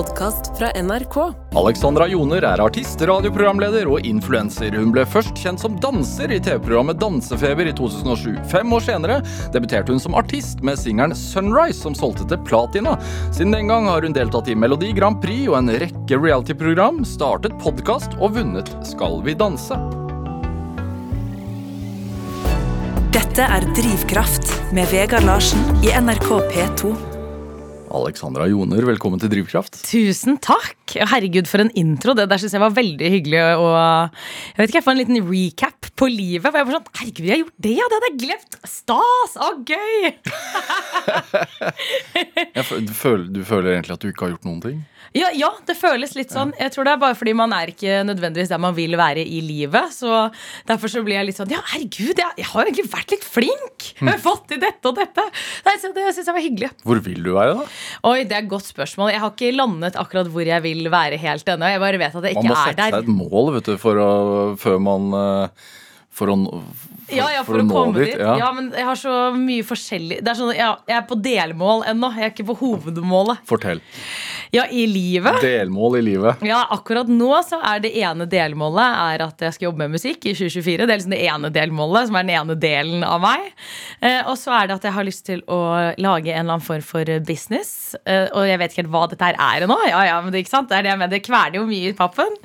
podkast fra NRK. Alexandra Joner er artist, radioprogramleder og influenser. Hun ble først kjent som danser i TV-programmet Dansefeber i 2007. Fem år senere debuterte hun som artist med singelen Sunrise, som solgte til platina. Siden den gang har hun deltatt i Melodi Grand Prix og en rekke reality-program, startet podkast og vunnet Skal vi danse. Dette er Drivkraft med Vegard Larsen i NRK P2. Alexandra Joner, velkommen til Drivkraft. Tusen takk! Herregud, for en intro. Det der synes jeg var veldig hyggelig. Og jeg vet ikke, jeg får en liten recap på livet. For jeg var sånn, Herregud, jeg har gjort det, ja! Det hadde jeg glemt! Stas! Å, gøy! Føler, du føler egentlig at du ikke har gjort noen ting? Ja, ja, det føles litt sånn. Jeg tror det er bare fordi man er ikke nødvendigvis der man vil være i livet. Så derfor så blir jeg litt sånn Ja, herregud, jeg, jeg har jo egentlig vært litt flink! Jeg har fått til dette og dette. Nei, så Det syns jeg var hyggelig. Hvor vil du være, da? Oi, det er et godt spørsmål. Jeg har ikke landet akkurat hvor jeg vil være helt ennå. Jeg bare vet at jeg Man må er sette seg et mål vet du, for å, før man eh, For å, Ja, ja, for, å å komme dit. Ja. Ja. men jeg har så mye forskjellig Det er sånn, ja, Jeg er på delmål ennå. Jeg er ikke på hovedmålet. Fortell. Ja, i livet. Delmål i livet. Ja, akkurat nå så er det ene delmålet er at jeg skal jobbe med musikk i 2024. Det er liksom det ene delmålet, som er den ene delen av meg. Eh, og så er det at jeg har lyst til å lage en eller annen form for business. Eh, og jeg vet ikke helt hva dette her er ennå. Ja, ja, men det, ikke sant? det er det jeg mener. Det kverner jo mye i pappen.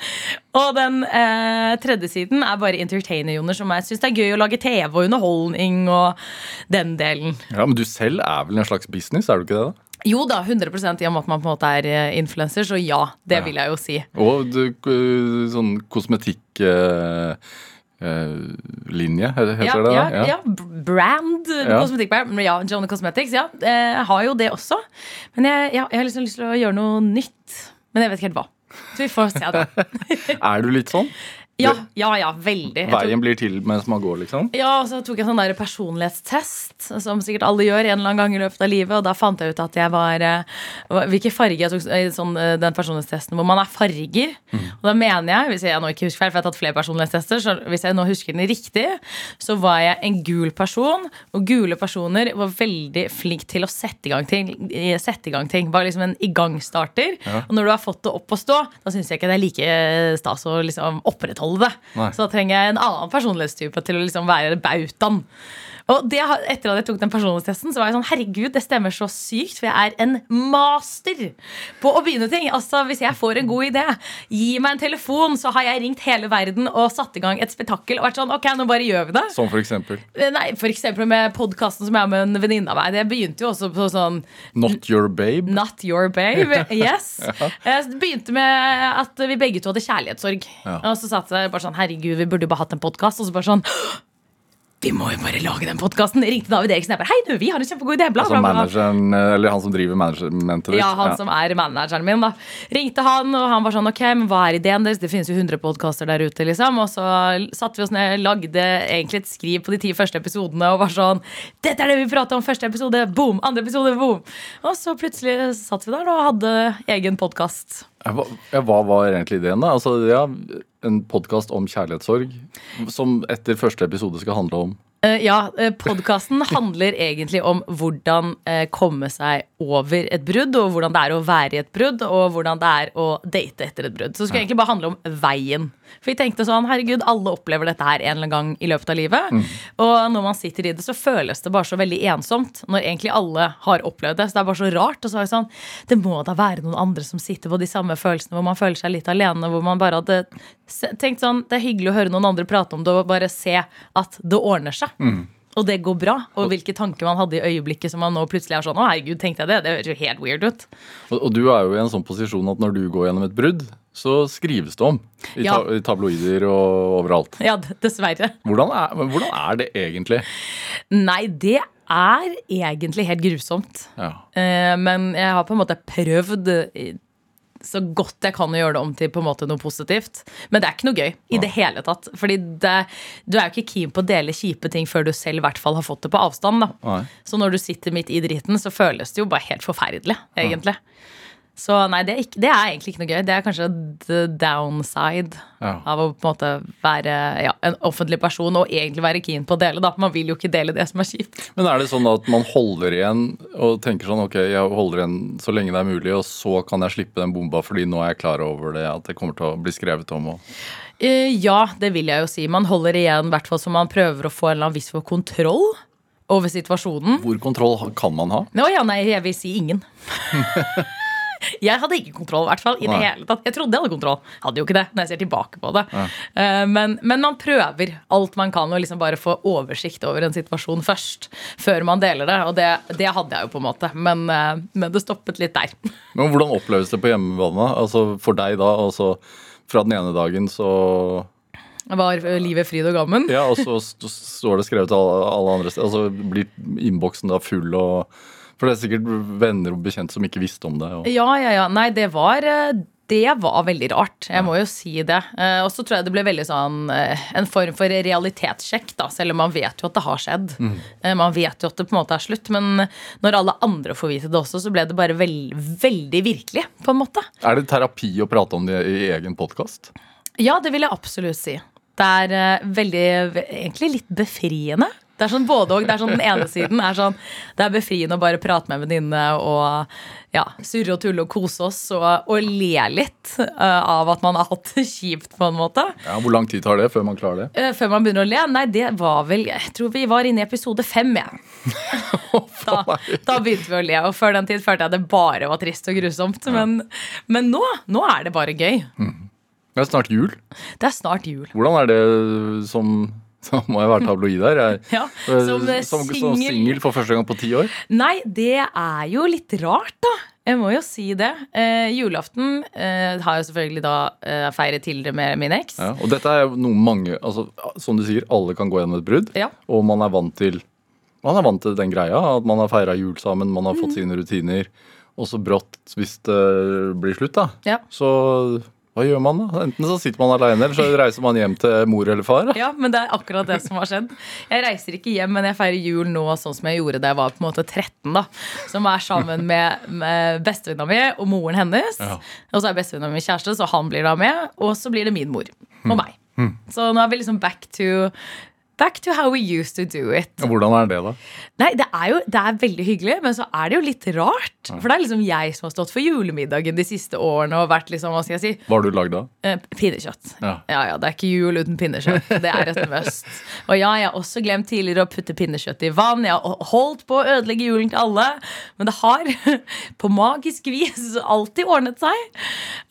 Og den eh, tredje siden er bare entertainer-joner, som jeg syns det er gøy å lage TV og underholdning og den delen. Ja, Men du selv er vel en slags business, er du ikke det? da? Jo da, 100 i og med at man på en måte er influenser, influencer, så ja, det vil jeg jo si. Og du, sånn kosmetikklinje, heter Ja, det? ja, da? ja, brand, Ja. kosmetikkbrand. Ja, Johnny Cosmetics, ja. Jeg har jo det også. Men jeg, ja, jeg har liksom lyst til å gjøre noe nytt. Men jeg vet ikke helt hva. Så vi får se, da. Er du litt sånn? Ja, ja, ja veldig. Jeg tok- Veien blir til mens man går, liksom? Ja, og så tok jeg sånn der personlighetstest, som sikkert alle gjør en eller annen gang i løpet av livet. Og da fant jeg ut at jeg var eh, Hvilke farger jeg tok i sånn, eh, den personlighetstesten hvor man er farger. Og da mener jeg, hvis jeg nå ikke husker feil, for jeg har tatt flere personlighetstester, så hvis jeg nå husker den riktig, så var jeg en gul person. Og gule personer var veldig flink til å sette i gang ting. Sette i gang ting. Var liksom en igangstarter. Og når du har fått det opp å stå, da syns jeg ikke det er like stas å liksom opprettholde Nei. Så da trenger jeg en annen personlighetstype til å liksom være bautaen. Og det, etter at jeg tok den personlighetstesten, så var jeg sånn Herregud, det stemmer så sykt, for jeg er en master på å begynne ting. Altså, Hvis jeg får en god idé, gi meg en telefon, så har jeg ringt hele verden og satt i gang et spetakkel og vært sånn Ok, nå bare gjør vi det. Som for eksempel Eh, Nei, For eksempel med podkasten som jeg har med en venninne av meg. Det begynte jo også på sånn Not your babe. Not your babe. Yes. Det begynte med at vi begge to hadde kjærlighetssorg. Ja. Og så satt jeg bare sånn Herregud, vi burde jo bare hatt en podkast. Og så bare sånn vi må jo bare lage den podkasten. Ringte David Eriksen. Jeg bare, Hei, du, vi har en kjempegod idé. Bla, Altså bla, bla. manageren, eller han som driver managementet ditt. Ja, han som er manageren min. da Ringte han, og han var sånn Ok, men hva er ideen deres? Det finnes jo 100 podkaster der ute. liksom Og så satte vi oss ned, lagde egentlig et skriv på de ti første episodene og var sånn Dette er det vi prater om! Første episode, boom! Andre episode, boom! Og så plutselig satt vi der og hadde egen podkast. Hva, ja, hva var egentlig ideen, da? Altså, ja, en podkast om kjærlighetssorg som etter første episode skal handle om Uh, ja, uh, podkasten handler egentlig om hvordan eh, komme seg over et brudd, og hvordan det er å være i et brudd, og hvordan det er å date etter et brudd. Så det skulle egentlig bare handle om veien. For vi tenkte sånn, herregud, alle opplever dette her en eller annen gang i løpet av livet. Og når man sitter i det, så føles det bare så veldig ensomt, når egentlig alle har opplevd det. Så det er bare så rart. Og så er det sånn, det må da være noen andre som sitter på de samme følelsene, hvor man føler seg litt alene, hvor man bare hadde tenkt sånn, det er hyggelig å høre noen andre prate om det, og bare se at det ordner seg. Og det går bra. Og hvilke tanker man hadde i øyeblikket som man nå plutselig er sånn Å, herregud, tenkte jeg det? Det høres jo helt weird ut. Og, og du er jo i en sånn posisjon at når du går gjennom et brudd, så skrives det om. I, Ja. ta, i tabloider og overalt. Ja, dessverre. Hvordan er, hvordan er det egentlig? Nei, det er egentlig helt grusomt. Ja. Eh, Men jeg har på en måte prøvd så godt jeg kan å gjøre det om til på en måte noe positivt. Men det er ikke noe gøy i det hele tatt. Fordi det, du er jo ikke keen på å dele kjipe ting før du selv i hvert fall har fått det på avstand. da. Nei. Så når du sitter midt i driten, så føles det jo bare helt forferdelig, egentlig. Så nei, det er, ikke, det er egentlig ikke noe gøy. Det er kanskje the downside Ja. av å på en måte være ja, en offentlig person og egentlig være keen på å dele. da. Man vil jo ikke dele det som er kjipt. Men er det sånn at man holder igjen og tenker sånn ok, jeg holder igjen så lenge det er mulig, og så kan jeg slippe den bomba fordi nå er jeg klar over det, at det kommer til å bli skrevet om? Og... Uh, ja, det vil jeg jo si. Man holder igjen, i hvert fall så man prøver å få en eller annen viss for kontroll over situasjonen. Hvor kontroll kan man ha? Nå, ja, nei, jeg vil si ingen. jeg hadde ikke kontroll, i hvert fall. i det hele tatt. Jeg trodde jeg hadde kontroll. Hadde jo ikke det, når jeg ser tilbake på det. Eh, Men, men man prøver alt man kan å liksom bare få oversikt over en situasjon først. Før man deler det. Og det, det hadde jeg jo, på en måte. Men, eh, men det stoppet litt der. Men hvordan oppleves det på hjemmebane? Altså for deg da, altså fra den ene dagen så Var livet fryd og gammen? Ja, og så står det skrevet til alle andre steder. Altså blir innboksen da full og For det er sikkert venner og bekjente som ikke visste om det. Og, Ja, ja, ja. Nei, det var eh, det var veldig rart. Jeg må jo si det. Eh, Og så tror jeg det ble veldig sånn eh, en form for realitetssjekk, da, selv om man vet jo at det har skjedd. Mm. Man vet jo at det på en måte er slutt, men når alle andre får vite det også, så ble det bare veld, veldig virkelig, på en måte. er det terapi å prate om det i egen podkast? Ja, det vil jeg absolutt si. Det er veldig Egentlig litt befriende. Det er sånn både og. Det er sånn Den ene siden er sånn Det er befriende å bare prate med en venninne og ja, surre og tulle og kose oss og, og le litt uh, av at man har hatt det kjipt, på en måte. Ja, Hvor lang tid tar det før man klarer det? Uh, før man begynner å le. Nei, det var vel Jeg tror vi var inne i episode fem, jeg. Da, da begynte vi å le. Og før den tid følte jeg det bare var trist og grusomt. Men, men nå, nå er det bare gøy. Det er snart jul. Det er snart jul. Hvordan er det som Så må jeg være tabloid her. Jeg, Ja, som, eh, som, som singel. for første gang på ti år. Nei, det er jo litt rart, da. Jeg må jo si det. Eh, julaften eh, har jeg selvfølgelig da eh, feiret tidligere med min eks. Ja, og dette er jo noe mange altså, Som du sier, alle kan gå gjennom et brudd. Ja. Og man er vant til Man er vant til den greia. At man har feira jul sammen, man har Mm. fått sine rutiner. Og så brått, hvis det blir slutt, da, Ja. så hva gjør man da? Enten så sitter man alene, eller så reiser man hjem til mor eller far. Da. Ja, men det er akkurat det som har skjedd. Jeg reiser ikke hjem, men jeg feirer jul nå sånn som jeg gjorde da jeg var på en måte 13. da Som er sammen med, med bestevenninna mi og moren hennes. Ja. Og så er bestevenninna mi kjæreste, så han blir da med. Og så blir det min mor og meg. Så nå er vi liksom back to Back to how we used to do it. Ja, Hvordan er det, da? Nei, det er jo det er veldig hyggelig, men så er det jo litt rart. For det er liksom jeg som har stått for julemiddagen de siste årene og vært liksom, hva skal jeg si, Hva har du lagd da? eh, pinnekjøtt. Ja. ja, ja, det er ikke jul uten pinnekjøtt. Det er et must. Og ja, jeg har også glemt tidligere å putte pinnekjøtt i vann. Jeg har holdt på å ødelegge julen til alle, men det har på magisk vis alltid ordnet seg.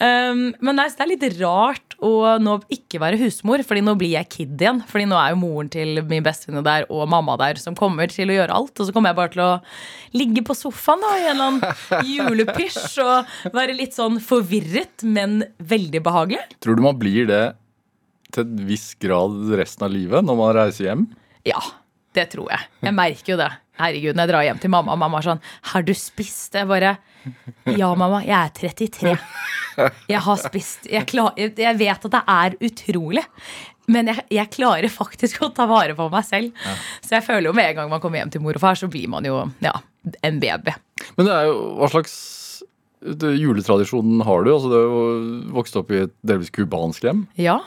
Um, men nei, så det er litt rart å nå ikke være husmor, Fordi nå blir jeg kid igjen. Fordi nå er jo moren til min bestevenninne der og mamma der som kommer til å gjøre alt. Og så kommer jeg bare til å ligge på sofaen da i en eller annen julepysj og være litt sånn forvirret, men veldig behagelig. Tror du man blir det til en viss grad resten av livet når man reiser hjem? Ja, det tror jeg. Jeg merker jo det. Herregud, når jeg drar hjem til mamma, og mamma er sånn 'Har du spist?' Jeg bare Ja, mamma, jeg er 33. Jeg har spist. Jeg, klar, jeg vet at det er utrolig. Men jeg, jeg klarer faktisk å ta vare på meg selv. Så jeg føler jo med en gang man kommer hjem til mor og far, så blir man jo ja, en baby. Men det er jo, hva slags juletradisjon har du? Altså, du er jo vokst opp i et delvis cubansk hjem. Ja.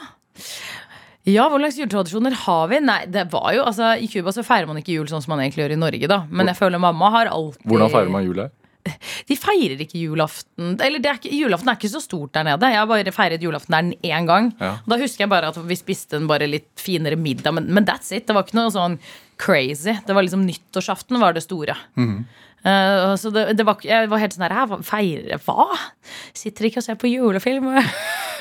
Ja, Hva slags juletradisjoner har vi? Nei, det var jo, altså I Cuba så feirer man ikke jul sånn som man egentlig gjør i Norge. da Men jeg føler mamma har alltid Hvordan feirer man jul her? De feirer ikke julaften. Eller det er ikke, julaften er ikke så stort der nede. Jeg har bare feiret julaften der én gang. Ja. Da husker jeg bare at vi spiste en bare litt finere middag, men, men that's it. Det var ikke noe sånn crazy. Det var liksom Nyttårsaften var det store. Eh, så det, det var, jeg var helt sånn her Feire hva? Sitter ikke og ser på julefilm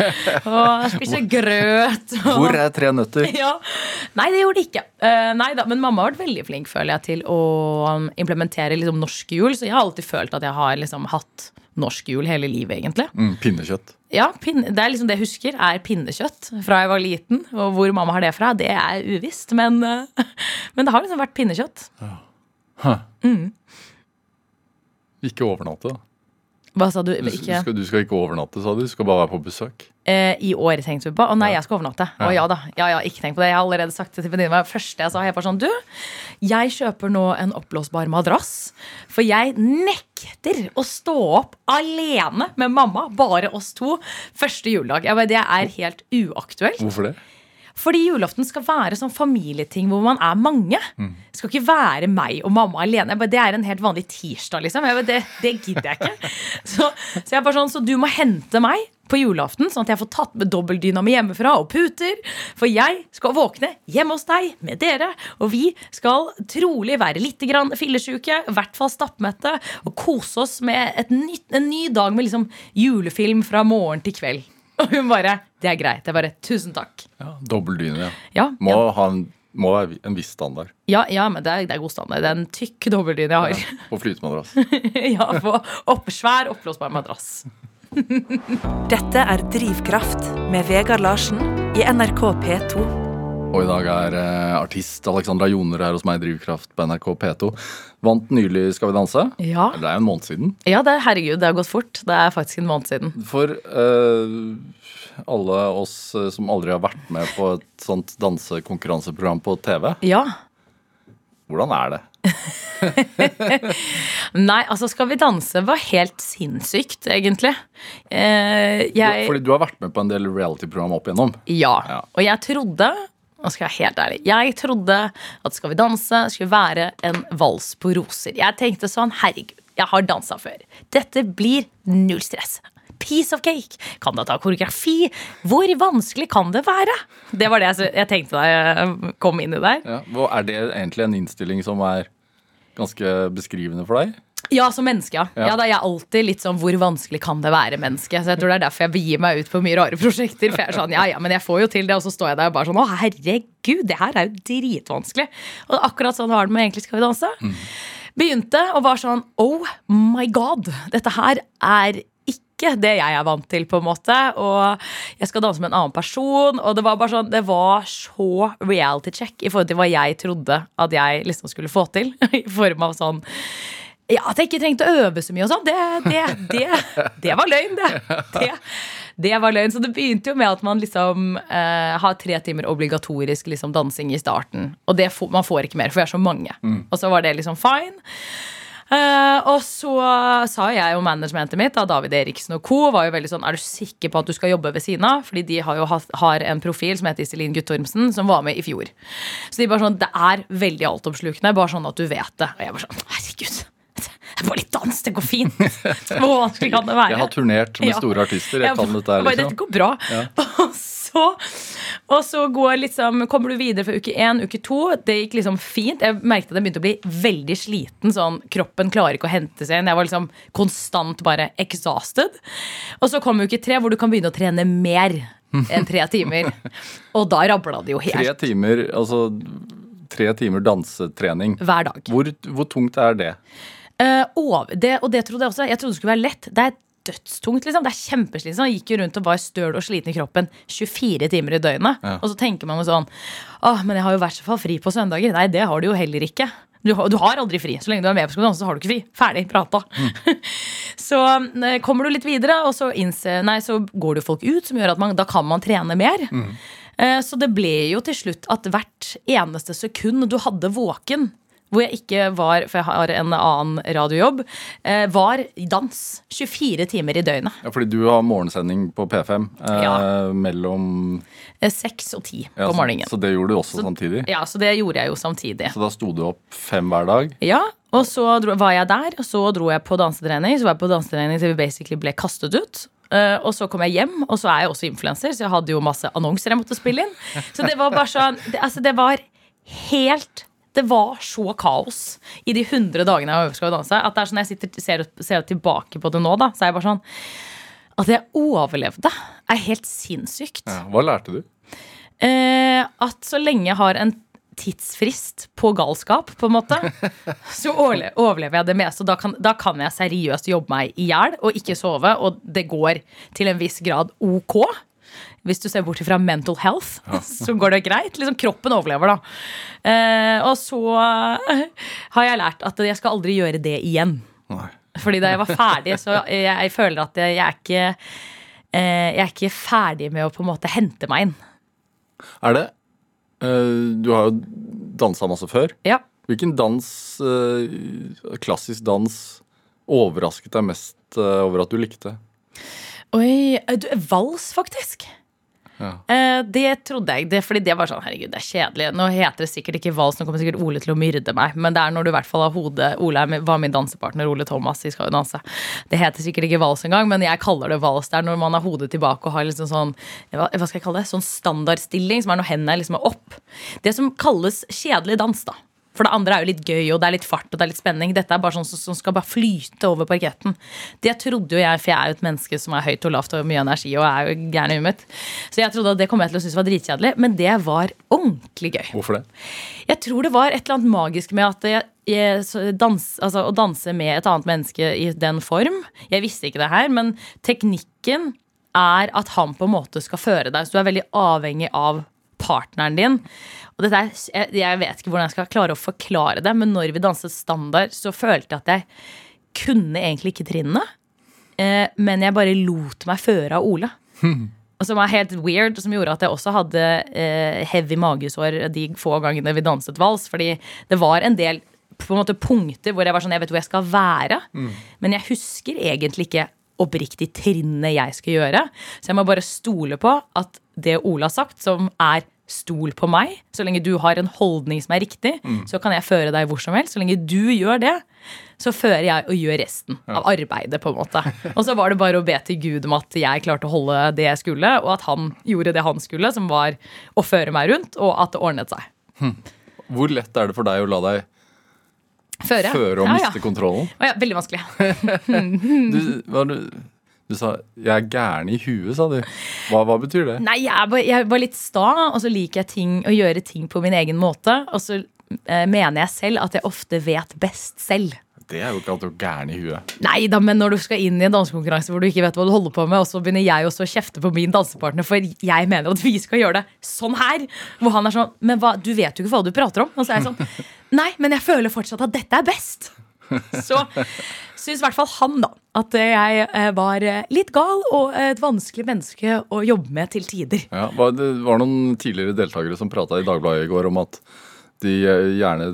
og, spiser grøt. Og, Hvor er Tre nøtter? ja. Nei, det gjorde det ikke. Uh, nei da, Men mamma har vært veldig flink føler jeg, til å um, implementere liksom, norsk jul. Så jeg har alltid følt at jeg har liksom, hatt norsk jul hele livet, egentlig. Mm, pinnekjøtt. Ja, pinne, Det er liksom det jeg husker, er pinnekjøtt fra jeg var liten. Og hvor mamma har det fra, det er uvisst. Men, uh, men det har liksom vært pinnekjøtt. Ikke overnatte, da. Hva sa du? Du, Ikke, skal, du skal ikke overnatte, sa du? Du skal bare være på besøk. eh, I år tenkte vi på. Å nei, jeg skal overnatte. Å ja da. Ja, ja, ikke tenk på det. Jeg har allerede sagt det til venninna mi. Første jeg sa, jeg var sånn Du, jeg kjøper nå en oppblåsbar madrass. For jeg nekter å stå opp alene med mamma, bare oss to, første juledag. Jeg bare, det er helt uaktuelt. Hvorfor det? Fordi julaften skal være sånn familieting hvor man er mange. Det skal ikke være meg og mamma alene. Bare, det er en helt vanlig tirsdag, liksom. Bare, det, det gidder jeg ikke. Så, så jeg er bare sånn, så du må hente meg på julaften, sånn at jeg får tatt med dobbeltdyna mi hjemmefra og puter. For jeg skal våkne hjemme hos deg med dere, og vi skal trolig være litt grann fillesyke, i hvert fall stappmette, og kose oss med et nytt, en ny dag med liksom julefilm fra morgen til kveld. Og hun bare Det er greit. Jeg bare Tusen takk. Ja, Dobbeltdyne, ja. Ja, Må, ja. ha en, må være en viss standard Ja, ja, men det er, det er god standard. Det er en tykk dobbeltdyne jeg har. på flytemadrass. Ja, på opp, svær, oppblåsbar madrass. Dette er Drivkraft med Vegard Larsen i NRK P2. Og i dag er eh, artist Alexandra Joner her hos meg i Drivkraft på NRK P2. Vant nylig Skal vi danse. Ja. Det er en måned siden. ja, det, herregud, det har gått fort. Det er faktisk en måned siden. For uh, alle oss eh, som aldri har vært med på et sånt dansekonkurranseprogram på TV, Ja. hvordan er det? Nei, altså Skal vi danse var helt sinnssykt, egentlig. Eh, jeg Fordi du har vært med på en del reality-program opp igjennom. Ja. Ja. Og jeg trodde nå skal jeg være helt ærlig Jeg trodde at Skal vi danse skulle være en vals på roser. Jeg tenkte sånn, herregud, jeg har dansa før. Dette blir null stress. Piece of cake. Kan da ta koreografi? Hvor vanskelig kan det være? Det var det jeg, tenkte da jeg kom inn i der. Ja. Er det egentlig en innstilling som er ganske beskrivende for deg? Ja, som menneske, ja. Ja. Da er jeg alltid litt sånn hvor vanskelig kan det være, menneske? Så jeg tror det er derfor jeg begir meg ut på mye rare prosjekter. For jeg er sånn, ja, ja, men jeg får jo til det, og så står jeg der og bare sånn Å, herregud, det her er jo dritvanskelig. Og akkurat sånn var det med Egentlig skal vi danse. Begynte og var sånn Oh my god, dette her er ikke det jeg er vant til, på en måte. Og jeg skal danse med en annen person. Og det var bare sånn, det var så reality check i forhold til hva jeg trodde at jeg liksom skulle få til. I form av sånn ja, At jeg ikke trengte å øve så mye og sånn. Det, det, det, det var løgn, det. det. Det var løgn. Så det begynte jo med at man liksom eh, har tre timer obligatorisk liksom, dansing i starten. Og det får, man får ikke mer, for vi er så mange. Og så var det liksom fine. Uh, og så sa jeg og managementet mitt, da, David Eriksen og co., var jo veldig sånn Er du sikker på at du skal jobbe ved siden av? Fordi de har jo hatt, har en profil som heter Iselin Guttormsen, som var med i fjor. Så de bare sånn Det er veldig altoppslukende, bare sånn at du vet det. Og jeg bare sånn Herregud. Var litt dans, det går fint. Hvor vanskelig kan det være? Jeg har turnert med Ja. store artister. Jeg Ja, kan dette her, bare, liksom. Dette går bra. Og så, og så går liksom, kommer du videre fra uke én, uke to. Det gikk liksom fint. Jeg merket at jeg begynte å bli veldig sliten. Sånn, kroppen klarer ikke å hente seg inn. Jeg var liksom konstant bare exhausted. Og så kom uke tre, hvor du kan begynne å trene mer enn tre timer. Og da rabla det jo Tre helt. timer, altså tre timer dansetrening. Hver dag. Hvor, hvor tungt er det? Eh, og, det, og det trodde jeg også. Jeg trodde det skulle være lett. Det er dødstungt. liksom. Det er kjempeslitsomt. Jeg gikk jo rundt og var støl og sliten i kroppen 24 timer i døgnet. Ja. Og så tenker man jo sånn Åh, men jeg har jo i hvert fall fri på søndager. Nei, det har du jo heller ikke. Du har, du har aldri fri. Så lenge du er med på skolen, så har du ikke fri. Ferdig prata. så eh, kommer du litt videre, og så, innse, nei, så går det folk ut, som gjør at man, da kan man trene mer. Mm. Så det ble jo til slutt at hvert eneste sekund du hadde våken, hvor jeg ikke var, for jeg har en annen radiojobb, eh, var dans. 24 timer i døgnet. Ja, fordi du har morgensending på P5 eh, Ja. mellom Eh, Seks og ti ja, på morgenen. Så det gjorde du også samtidig? Ja, så det gjorde jeg jo samtidig. Så da sto du opp fem hver dag? Ja, og så dro, var jeg der, og så dro jeg på dansetrening. Så var jeg på dansetrening til vi basically ble kastet ut. Uh, og så kom jeg hjem, og så er jeg også influenser, så jeg hadde jo masse annonser jeg måtte spille inn. Så det var bare sånn det, Altså, det var helt det var så kaos i de 100 dagene jeg var Skal danse. At det er sånn jeg sitter, ser, ser tilbake på det nå, da, så er jeg bare sånn At jeg overlevde, er helt sinnssykt. Ja. Hva lærte du? Eh, at så lenge jeg har en tidsfrist på galskap, på en måte, så overlever jeg det meste. Og da kan, da kan jeg seriøst jobbe meg i hjel og ikke sove, og det går til en viss grad ok. Hvis du ser bort fra mental health, så går det greit. Liksom Kroppen overlever, da. Eh, og så eh, har jeg lært at jeg skal aldri gjøre det igjen. Nei. Fordi da jeg var ferdig, så jeg, jeg føler at jeg, jeg er ikke eh, Jeg er ikke ferdig med å på en måte hente meg inn. Er det eh, Du har jo dansa masse før. Ja. Hvilken dans, eh, klassisk dans, overrasket deg mest eh, over at du likte? Oi, du, vals, faktisk. Ja. Eh, det trodde jeg, det, fordi det var sånn, herregud, det er kjedelig. Nå heter det sikkert ikke vals, nå kommer sikkert Ole til å myrde meg. Men det er når du i hvert fall har hodet Ole var min dansepartner, Ole Thomas, vi skal jo danse. Det heter sikkert ikke vals engang, men jeg kaller det vals. Det er når man har hodet tilbake og har liksom sånn hva skal jeg kalle det? Sånn standardstilling, som er når hendene liksom er opp. Det som kalles kjedelig dans, da. For det andre er jo litt gøy, og det er litt fart og det er litt spenning. Dette er bare sånn som, som skal bare flyte over parketten. Det trodde jo jeg, for jeg er jo et menneske som er høyt og lavt og mye energi og er jo gæren i huet. Så jeg trodde at det kom jeg til å synes var dritkjedelig, men det var ordentlig gøy. Hvorfor det? Jeg tror det var et eller annet magisk med at jeg, jeg, dans, altså, å danse med et annet menneske i den form Jeg visste ikke det her, men teknikken er at han på en måte skal føre deg. Så du er veldig avhengig av partneren din. Og er, jeg, vet ikke hvordan jeg skal klare å forklare det, men når vi danset standard, så følte jeg at jeg kunne egentlig ikke trinnene. Eh, men jeg bare lot meg føre av Ole. Og som er helt weird, som gjorde at jeg også hadde eh, heavy magesår de få gangene vi danset vals. Fordi det var en del på en måte punkter hvor jeg var sånn, jeg vet hvor jeg skal være. Men jeg husker egentlig ikke oppriktig trinnet jeg skal gjøre. Så jeg må bare stole på at det Ole har sagt, som er stol på meg. Så lenge du har en holdning som er riktig, så kan jeg føre deg hvor som helst. Så lenge du gjør det, så fører jeg og gjør resten av arbeidet. på en måte. Og så var det bare å be til Gud om at jeg klarte å holde det jeg skulle, og at han gjorde det han skulle, som var å føre meg rundt, og at det ordnet seg. Hvor lett er det for deg å la deg Føre. føre og ja, miste ja. kontrollen? Å ja, veldig vanskelig. Du, var du, du sa 'jeg er gæren i huet', sa du. Hva, hva betyr det? Nei, jeg er, bare, jeg er bare litt sta, og så liker jeg ting, å gjøre ting på min egen måte. Og så eh, mener jeg selv at jeg ofte vet best selv. Det er jo ikke at du er gæren i huet. Nei da, men når du skal inn i en dansekonkurranse hvor du ikke vet hva du holder på med, og så begynner jeg også å kjefte på min dansepartner, for jeg mener at vi skal gjøre det sånn her. Hvor han er sånn Men hva, du vet jo ikke hva du prater om. Og så er jeg sånn Nei, men jeg føler fortsatt at dette er best. Så syns i hvert fall han da at jeg eh, var eh, litt gal og et vanskelig menneske å jobbe med til tider. Ja, var- det var noen tidligere deltakere som prata i Dagbladet i går om at de eh, gjerne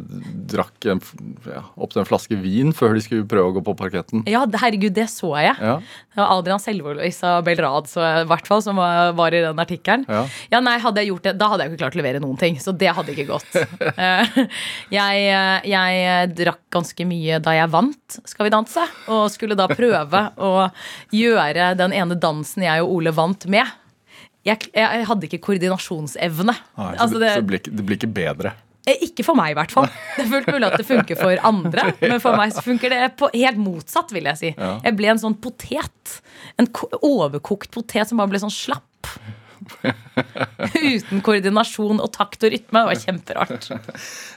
drakk en, ja, opp til en flaske vin før de skulle prøve å gå på parketten. Ja, herregud, det så jeg. Ja, Det var Adrian Selvold og Isabel Rad så, i hvert fall, som var, i den artikkelen. Ja. nei, hadde jeg gjort det, Da hadde jeg ikke klart å levere noen ting. Så det hadde ikke gått. Eh, jeg, eh, jeg drakk ganske mye da jeg vant Skal vi danse, og skulle da prøve å gjøre den ene dansen jeg og Ole vant med. Jeg, jeg hadde ikke koordinasjonsevne. Nei, så, Altså, det, så det, blir, det blir ikke bedre. Eh, Ikke for meg, i hvert fall. Det er fullt mulig at det funker for andre, men for meg så funker det på, helt motsatt, vil jeg si. Ja. Jeg ble en sånn potet. En overkokt potet som bare ble sånn slapp. Uten koordinasjon og takt og rytme. Det var kjemperart.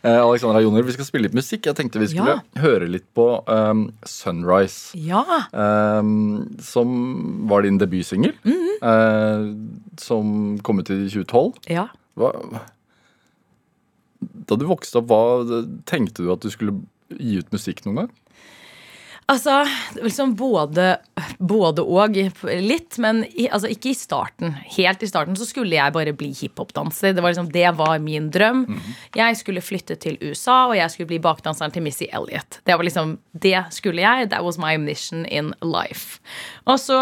Eh, Alexandra Joner, vi skal spille litt musikk. Jeg tenkte vi skulle høre litt på um, Sunrise. Ja. Um, som var din debutsingel. Mm -hmm. uh, som kom ut i 2012. ja. Hva, da du vokste opp, hva tenkte du at du skulle gi ut musikk noen gang? Altså, liksom både, både og litt, men i, altså ikke i starten. Helt i starten så skulle jeg bare bli hiphop-danser. Det var liksom, det var min drøm. Jeg skulle flytte til USA, og jeg skulle bli bakdanseren til Missy Elliot. Det var liksom, det skulle jeg. That was my mission in life. Og så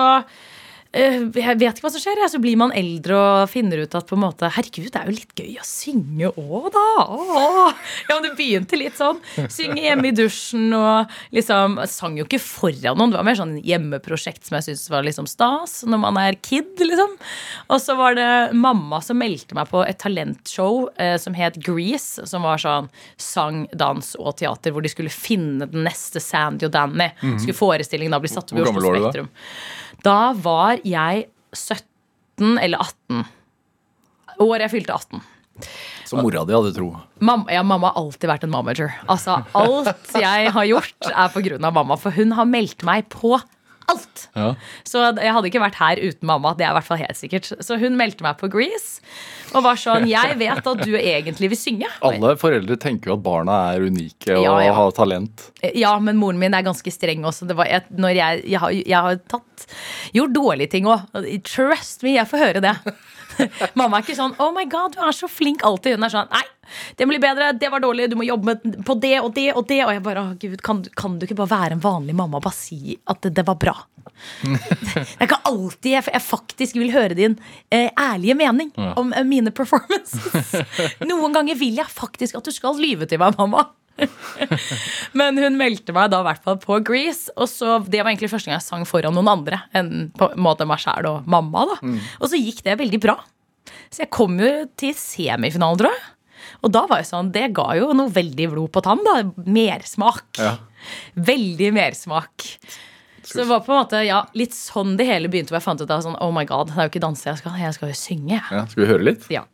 jeg vet ikke hva som skjer. Så blir man eldre og finner ut at på en måte, herregud, det er jo litt gøy å synge òg, da. Åh. Ja, men Det begynte litt sånn. Synge hjemme i dusjen og liksom jeg Sang jo ikke foran noen. Det var mer sånn hjemmeprosjekt som jeg syntes var liksom stas når man er kid. liksom. Og så var det mamma som meldte meg på et talentshow eh, som het Grease. Som var sånn sang, dans og teater, hvor de skulle finne den neste Sandy og Danny. Skulle forestillingen da bli satt opp i Hvor gammel Oslo var du da? Da var jeg 17 eller 18. Året jeg fylte 18. Som mora di hadde tro. Mamma, ja, mamma har alltid vært en mamager. Altså, alt jeg har gjort, er av mamma. For hun har meldt meg på alt. Ja. Så jeg hadde ikke vært her uten mamma. Det er i hvert fall helt sikkert Så hun meldte meg på Grease og var sånn Jeg vet at du egentlig vil synge. Alle foreldre tenker jo at barna er unike og Ja, ja. har talent. Ja, men moren min er ganske streng også. Det var et, når jeg, jeg, har, jeg har tatt gjort dårlige ting òg. Trust me, jeg får høre det. Mamma er ikke sånn 'Oh my God, du er så flink alltid'. Hun er sånn 'Nei, det må bli bedre. Det var dårlig. Du må jobbe med, på det og det og det'. Og jeg bare 'Å, gud, kan, kan du ikke bare være en vanlig mamma og bare si at det, det var bra'? Jeg kan alltid Jeg, jeg faktisk vil høre din eh, ærlige mening om eh, mine performances. Noen ganger vil jeg faktisk at du skal lyve til meg, mamma. Men hun meldte meg da i hvert fall på Grease. Og så, Det var egentlig første gang jeg sang foran noen andre enn på en måte meg sjæl og mamma. da Og så gikk det veldig bra. Så jeg kom jo til semifinalen, tror jeg. Og da var jo sånn, det ga jo noe veldig blod på tann. da Mersmak. Ja. Veldig mersmak. Så det var på en måte ja, litt sånn det hele begynte. Hvor jeg fant ut av sånn, oh my god, det er jo ikke danse jeg skal, jeg skal jo synge. Ja, skal vi høre litt? Ja.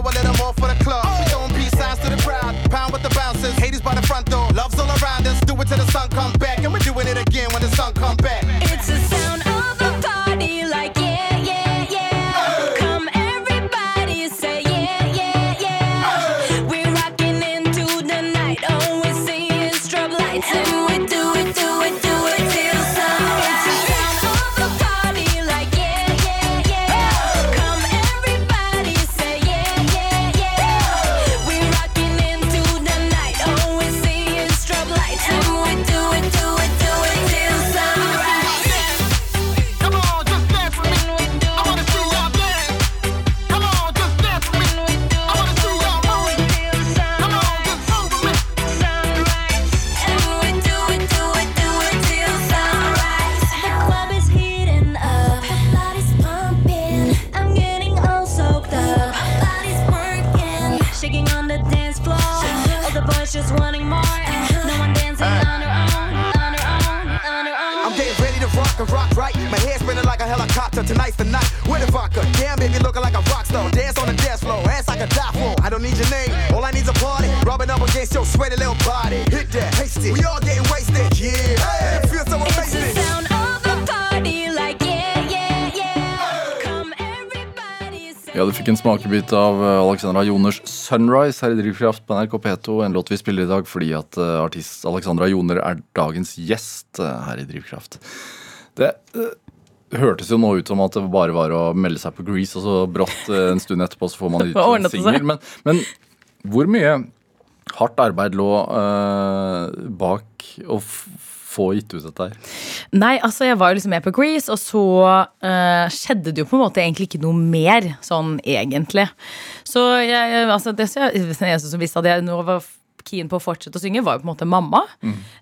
The bartender pour a little more for the club. We throwing peace signs to the crowd, pound with the bouncers. Haters by the front door, love's all around us. Do it till the sun comes back, and we're fikk av eh, Alexandra Joners 'Sunrise' her i Drivkraft på NRK P2. En låt vi spiller i dag fordi at eh, artist Alexandra Joner er dagens gjest eh, her i Drivkraft. Det eh, hørtes jo nå ut som at det bare var å melde seg på Grease, og så brått en stund etterpå så får man en det singel. Men, men hvor mye hardt arbeid lå uh, bak å få gitt ut dette her? Nei, altså jeg var jo liksom med på Grease, og så uh, skjedde det jo på en måte egentlig ikke noe mer, sånn egentlig. Så jeg, altså det eneste som visste at jeg nå var keen på å fortsette å synge, var jo på en måte mamma.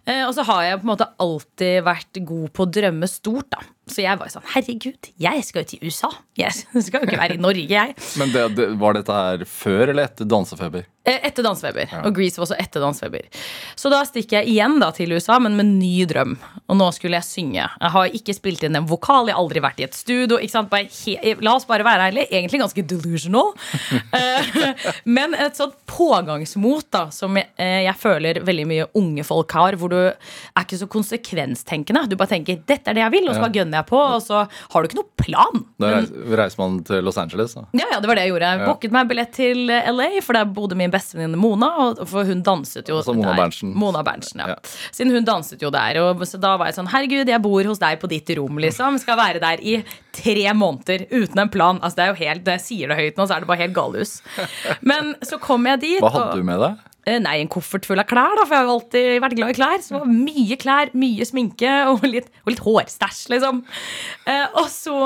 Eh, og så har jeg på en måte alltid vært god på å drømme stort, da. Så jeg var jo sånn, herregud, jeg skal jo til USA. Jeg skal jo ikke være i Norge, jeg. Men det, det, Var dette her før eller etter Dansefeber? Eh, Etter Dansefeber. Og Grease var også etter Dansefeber. Så da stikker jeg igjen da til USA, men med ny drøm. Og nå skulle jeg synge. Jeg har ikke spilt inn en vokal, jeg har aldri vært i et studio. He La oss bare være ærlige. Egentlig ganske delusional. Eh, men et sånt pågangsmot da som jeg, eh, jeg føler veldig mye unge folk har, hvor du er ikke så konsekvenstenkende. Du bare tenker 'dette er det jeg vil', og så bare gønner jeg på, og så har du ikke noe plan. Da reiser man til Los Angeles, da. Ja, ja, det var det jeg gjorde. Jeg booket meg billett til LA, for der bodde min bestevenninne Mona. Og, for hun danset jo Altså Mona der. Berntsen. Mona Berntsen, ja. Ja. Siden hun danset jo der. Og så da var jeg sånn Herregud, jeg bor hos deg på ditt rom, liksom. Skal være der i tre måneder uten en plan. Altså, det er jo helt, Når jeg sier det høyt nå, så er det bare helt galehus. Men så kom jeg dit. Hva og- hadde du med deg? Eh, Nei, en koffert full av klær, da, for jeg har jo alltid vært glad i klær. Så mye klær, mye sminke og litt, og litt hårstæsj, liksom. Eh, og så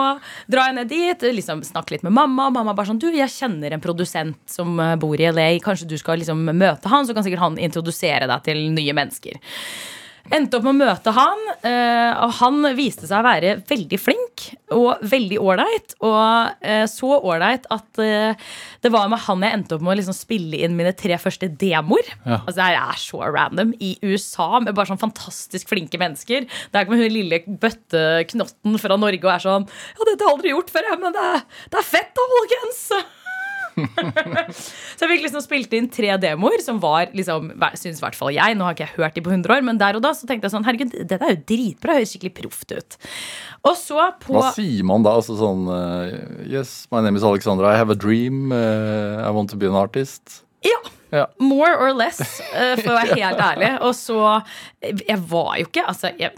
drar jeg ned dit, liksom snakker litt med mamma. og Mamma bare sånn Du, jeg kjenner en produsent som eh, bor i LA. Kanskje du skal liksom møte han, så kan sikkert han introdusere deg til nye mennesker. Endte opp med å møte han, eh, og han viste seg å være veldig flink og veldig ålreit. Og eh, så ålreit at eh, det var med han jeg endte opp med å liksom spille inn mine tre første demoer. Ja. Altså Det her er så random. I USA med bare sånn fantastisk flinke mennesker. Det er ikke med hun lille bøtteknotten fra Norge og er sånn Ja, dette har jeg aldri gjort før, jeg, men det, er- det er fett da, folkens! Så jeg fikk liksom spilt inn tre demoer, som var liksom, syns i hvert fall jeg. Nå har ikke jeg hørt de på 100 år, men der og da så tenkte jeg sånn Herregud, dette er jo dritbra. Høres skikkelig proft ut. Og så på Hva sier man da? Altså sånn uh, Yes, my name is Alexandra. I have a dream. Uh, I want to be an artist. Ja. Ja. More or less, eh, for å være helt ærlig. Og så Jeg var jo ikke Altså, jeg,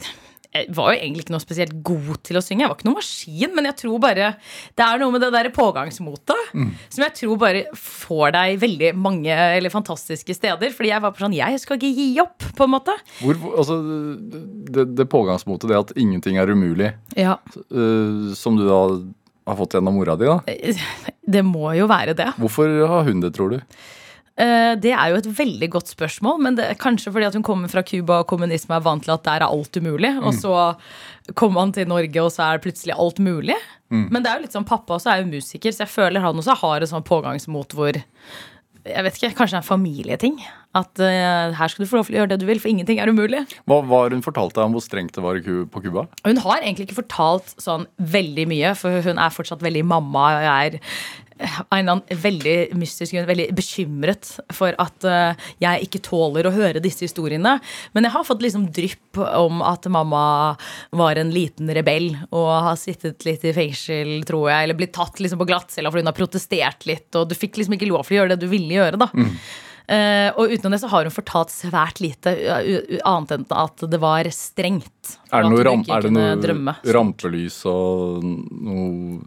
jeg var jo egentlig ikke noe spesielt god til å synge. Jeg var ikke noen maskin, men jeg tror bare det er noe med det der pågangsmotet som jeg tror bare får deg veldig mange eller fantastiske steder. Fordi jeg var på sånn Jeg skal ikke gi opp, på en måte. Hvor, altså, det, det pågangsmotet, det at ingenting er umulig, Ja, eh, som du da har fått gjennom mora di, da. Det må jo være det. Hvorfor har hun det, tror du? Eh, Det er jo et veldig godt spørsmål, men det kanskje fordi at hun kommer fra Cuba og kommunisme er vant til at der er alt umulig. Og så kommer han til Norge, og så er det plutselig alt mulig. Men det er jo litt sånn, pappa også er jo musiker, så jeg føler han også har et sånn pågangsmot hvor jeg vet ikke, Kanskje det er en familieting. At uh, her skal du få lov til å gjøre det du vil, for ingenting er umulig. Hva var hun fortalte deg om hvor strengt det var på Cuba? Hun har egentlig ikke fortalt sånn veldig mye, for hun er fortsatt veldig mamma. og Jeg er av en veldig mystisk grunn veldig bekymret for at eh, jeg ikke tåler å høre disse historiene. Men jeg har fått liksom drypp om at mamma var en liten rebell og har sittet litt i fengsel, tror jeg, eller blitt tatt liksom på glattcella fordi hun har protestert litt, og du fikk liksom ikke lov til å gjøre det du ville gjøre, da. Eh, og utenom det så har hun fortalt svært lite, uh, uh, annet enn at det var strengt. Er det noe, ram, er det noe rampelys og noe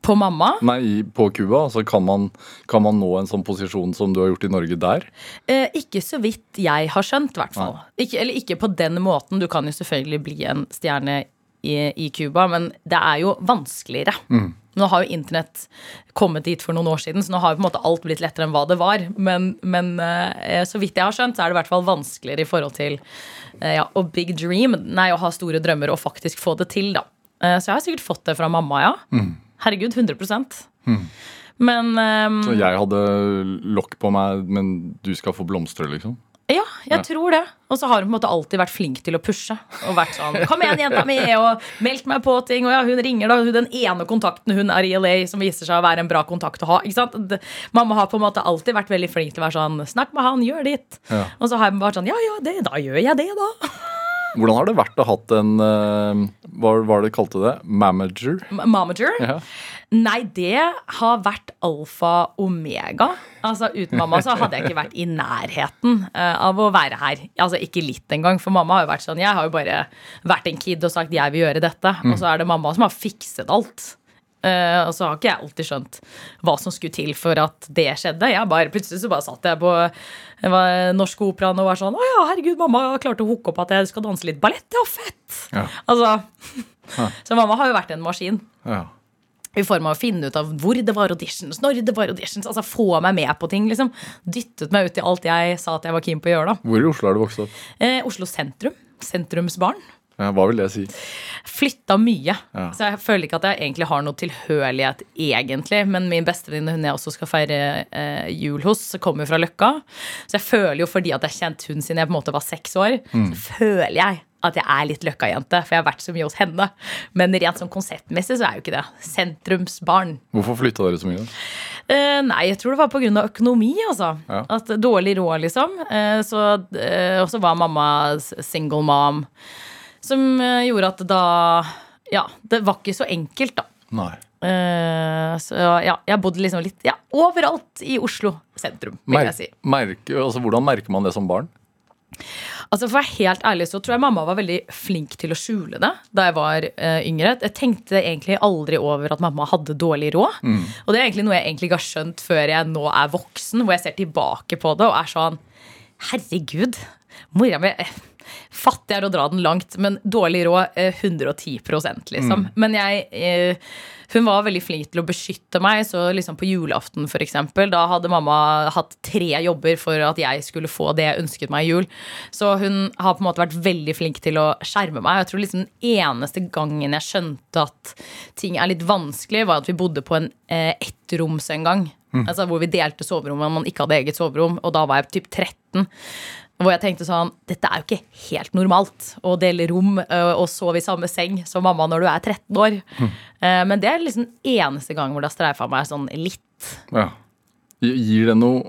På mamma? Nei, på Cuba? Altså, kan, man, kan man nå en sånn posisjon som du har gjort i Norge der? Eh, ikke så vidt jeg har skjønt, i hvert fall. Ikke, eller ikke på den måten. Du kan jo selvfølgelig bli en stjerne i, i Cuba, men det er jo vanskeligere. Nå har jo internett kommet dit for noen år siden, så nå har jo på en måte alt blitt lettere enn hva det var. Men, men eh, så vidt jeg har skjønt, så er det i hvert fall vanskeligere i forhold til eh, ja, å big dream. Nei, å ha store drømmer og faktisk få det til, da. Eh, så jeg har sikkert fått det fra mamma, ja. Herregud, 100% Men um, Så jeg hadde lokk på meg, men du skal få blomstre, liksom? Ja, jeg tror det. Og så har hun på en måte alltid vært flink til å pushe. Og vært sånn Kom igjen, jenta mi! Og meldt meg på ting. Og ja, hun ringer da hun den ene kontakten hun er i LA, som viser seg å være en bra kontakt å ha. Ikke sant? Mamma har på en måte alltid vært veldig flink til å være sånn Snakk med han, gjør ditt. Ja. Og så har hun vært sånn Ja, ja, det, da gjør jeg det, da. Hvordan har det vært å ha hatt en eh, Hva var det kalte det? Mamager? M- Momager. Ja. Nei, det har vært alfa omega. Altså Uten mamma så hadde jeg ikke vært i nærheten eh, av å være her. Altså Ikke litt engang, for mamma har jo vært sånn Jeg har jo bare vært en kid og sagt 'jeg vil gjøre dette', og så er det mamma som har fikset alt. Eh, og så har ikke jeg alltid skjønt hva som skulle til for at det skjedde. Jeg bare, plutselig så bare satt jeg på jeg var Norsk Operaen og var sånn 'Å ja, herregud, mamma klarte å hooke opp at jeg skal danse litt ballett'. Ja, fett! Ja. Altså Så mamma har jo vært en maskin. ja. I form av å finne ut av hvor det var auditions, når det var auditions. Altså få meg med på ting. liksom Dyttet meg ut i alt jeg sa at jeg var keen på å gjøre. da Hvor i Oslo har du vokst opp? Uh, Oslo sentrum. Sentrumsbarn. Ja, hva vil det si? Flytta mye. Ja. Så jeg føler ikke at jeg egentlig har noe tilhørighet, egentlig. Men min bestevenninne, hun jeg også skal feire eh, jul hos, kommer fra Løkka. Så jeg føler jo fordi at jeg kjente hun siden jeg på en måte var seks år, Mm. så føler jeg at jeg er litt Løkka-jente, for jeg har vært så mye hos henne. Men rent sånn konseptmessig så er jeg jo ikke det. Sentrumsbarn. Hvorfor flytta dere så mye? Eh, nei, jeg tror det var pga. økonomi. altså. Ja. At Dårlig råd, liksom. Eh, så, eh, og så var mamma single mom. Som eh, gjorde at da ja, det var ikke så enkelt, da. Nei. Uh, så ja, jeg bodde liksom litt ja, overalt i Oslo sentrum, vil Mer jeg si. merke, altså, hvordan merker man det som barn? Altså For å være helt ærlig så tror jeg mamma var veldig flink til å skjule det da jeg var uh, yngre. Jeg tenkte egentlig aldri over at mamma hadde dårlig råd. Og det er egentlig noe jeg egentlig ikke har skjønt før jeg nå er voksen, hvor jeg ser tilbake på det og er sånn Herregud, mora mi Fattig er å dra den langt, men dårlig råd eh, 110% liksom. Men jeg eh, Hun var veldig flink til å beskytte meg, så liksom på julaften eksempel, da hadde mamma hatt tre jobber for at jeg skulle få det jeg ønsket meg i jul. Så hun har på en måte vært veldig flink til å skjerme meg. Jeg tror liksom den eneste gangen jeg skjønte at ting er litt vanskelig, var at vi bodde på en eh, ettroms en gang. Altså Hvor vi delte soverom, men man ikke hadde eget soverom. Og da var jeg typ 13. Hvor jeg tenkte sånn Dette er jo ikke helt normalt å dele rom og sove i samme seng som mamma når du er 13 år. Mm. Men det er liksom eneste gang hvor det har streifa meg sånn litt. Ja. Gir det noe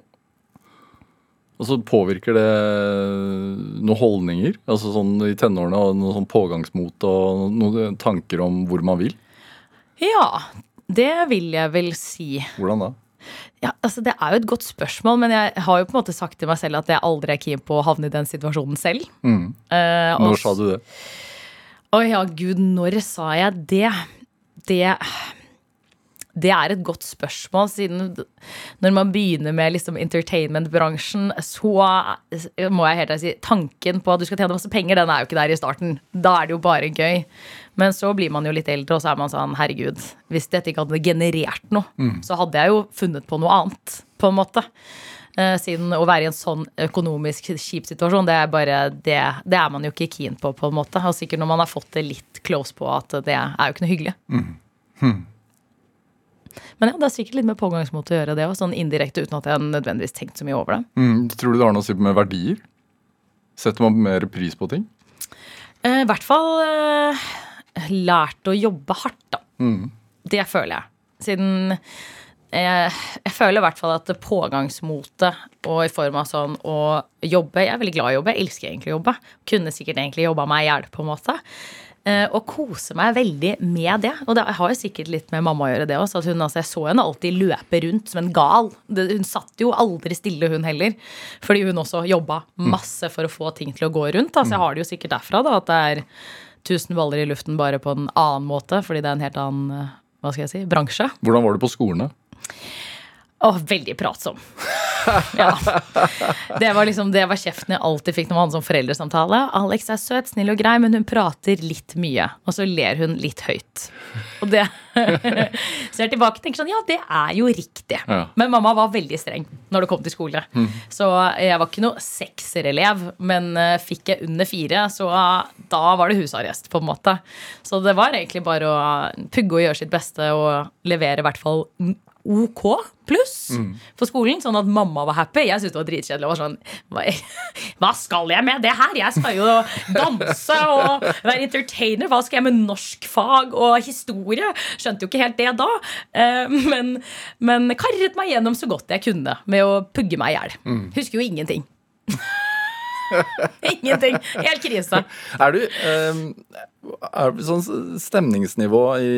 Altså påvirker det noen holdninger? Altså sånn i tenårene, og noe sånn pågangsmot og noen tanker om hvor man vil? Ja, det vil jeg vel si. Hvordan da? Ja, altså Det er jo et godt spørsmål, men jeg har jo på en måte sagt til meg selv at jeg aldri er keen på å havne i den situasjonen selv. Mm. Uh, Når sa du det? Å ja, gud, når sa jeg det? Det det er et godt spørsmål, siden når man begynner med liksom entertainment-bransjen, så må jeg helt ærlig si tanken på at du skal tjene masse penger, den er jo ikke der i starten. Da er det jo bare gøy. Men så blir man jo litt eldre, og så er man sånn herregud, hvis dette ikke hadde generert noe, så hadde jeg jo funnet på noe annet, på en måte. Eh, Siden å være i en sånn økonomisk kjip situasjon, det er bare det, det er man jo ikke keen på, på en måte. Og sikkert når man har fått det litt close på at det er jo ikke noe hyggelig. Men ja, det er sikkert litt med pågangsmot å gjøre det òg, sånn indirekte uten at jeg nødvendigvis tenkt så mye over det. Mm. Tror du det har noe å si med verdier? Setter man mer pris på ting? Eh, I hvert fall eh, lært å jobbe hardt, da. Det føler jeg. Siden jeg, jeg føler i hvert fall at pågangsmotet og i form av sånn å jobbe Jeg er veldig glad i å jobbe, jeg elsker egentlig å jobbe. Kunne sikkert egentlig jobba meg i hjel, på en måte. Eh, og kose meg veldig med det. Og det har jo sikkert litt med mamma å gjøre, det også. At hun, altså, jeg så henne alltid løpe rundt som en gal. Hun satt jo aldri stille, hun heller. Fordi hun også jobba masse for å få ting til å gå rundt. Altså, jeg har det jo sikkert derfra, da, at det er tusen baller i luften bare på en annen måte. Fordi det er en helt annen eh, hva skal jeg si, bransje. Hvordan var det på skolene? Å, veldig pratsom. Ja. Det var liksom det var kjeften jeg alltid fikk når man hadde sånn foreldresamtale. Alex er søt, snill og grei, men hun prater litt mye. Og så ler hun litt høyt. Og det Så jeg tilbake og tenker sånn, ja, det er jo riktig. Ja. Men mamma var veldig streng når det kom til skole. Så jeg var ikke noe sekserelev, men eh, fikk jeg under fire, så da var det husarrest, på en måte. Så det var egentlig bare å pugge og gjøre sitt beste og levere i hvert fall OK pluss for skolen, sånn at mamma var happy. Jeg syntes det var dritkjedelig. og var sånn, hva, hva skal jeg med det her? Jeg skal jo danse og være entertainer. Hva skal jeg med norskfag og historie? Skjønte jo ikke helt det da. Eh, Men, men karret meg gjennom så godt jeg kunne med å pugge meg i hjel. Husker jo ingenting. ingenting. Helt krise. Er du eh, er sånn stemningsnivå i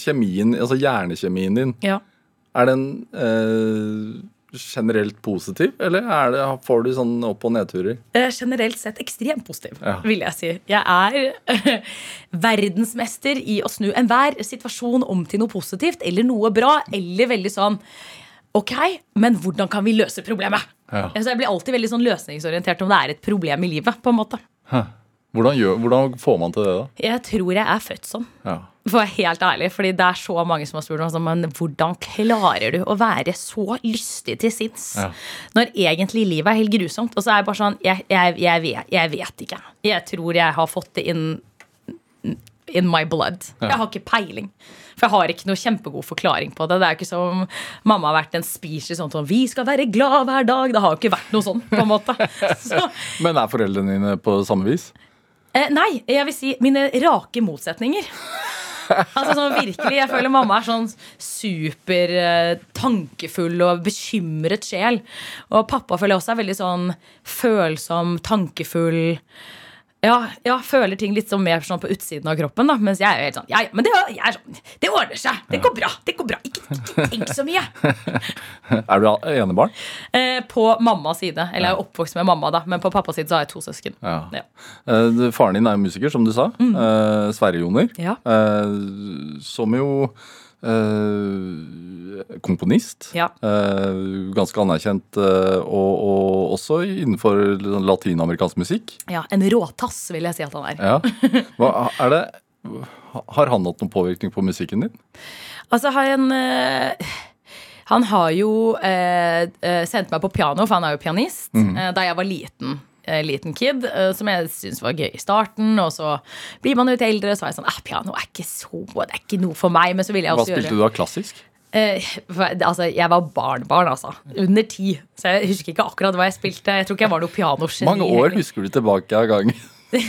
kjemien, altså hjernekjemien din, Ja. Er den eh, generelt positiv, eller er det, får du sånn opp- og nedturer? Eh, generelt sett ekstremt positiv, Ja. vil jeg si. Jeg er verdensmester i å snu enhver situasjon om til noe positivt eller noe bra, eller veldig sånn Ok, men hvordan kan vi løse problemet? Ja. Altså, jeg blir alltid veldig sånn løsningsorientert om det er et problem i livet. på en måte. Hvordan, gjør, hvordan får man til det, da? Jeg tror jeg er født sånn. Ja. For å være helt ærlig, fordi det er så mange som har spurt meg men hvordan klarer du å være så lystig til sinns Ja. når egentlig livet er helt grusomt? Og så er jeg bare sånn, jeg, jeg, jeg, vet, jeg vet ikke. Jeg tror jeg har fått det inn in my blood. Jeg har ikke peiling. For jeg har ikke noe kjempegod forklaring på det. Det er jo ikke som mamma har vært en speech i som Vi skal være glad hver dag. Det har jo ikke vært noe sånn, på en måte. Så, Men er foreldrene dine på samme vis? Eh, nei, jeg vil si mine rake motsetninger. Altså sånn virkelig, Jeg føler mamma er sånn super eh, tankefull og bekymret sjel. Og pappa føler jeg også er veldig sånn følsom, tankefull. Ja, ja, føler ting litt sånn mer sånn på utsiden av kroppen. da Mens jeg er jo helt sånn Ja, ja, men det, jeg sånn, det ordner seg. Det går bra. det går bra Ikke, ikke tenk så mye. Er du enebarn? Eh, på mammas side. Eller jeg er oppvokst med mamma, da men på pappas side så har jeg to søsken. Ja. Ja. Eh, Faren din er jo musiker, som du sa. Eh, Sverre Joner. Ja. Eh, som jo komponist. Ja. Eh, ganske anerkjent, eh, og, og også innenfor latinamerikansk musikk. Ja, En råtass, vil jeg si at han er. Ja. Hva, er det, har han hatt noen påvirkning på musikken din? Altså, han eh, Han har jo eh, eh, sendt meg på piano, for han er jo pianist, eh, da jeg var liten. Eh, Liten kid, eh, som jeg syntes var gøy i starten. Og så blir man jo litt eldre, så var jeg sånn ah, Piano er ikke så Det er ikke noe for meg. Men så ville jeg også gjøre Hva spilte gjøre du da? klassisk? Eh, for- altså, Jeg var barnebarn, altså. Under ti. Så jeg husker ikke akkurat hva jeg spilte. Jeg tror ikke jeg var noe pianogeni. Mange år husker du tilbake av gangen?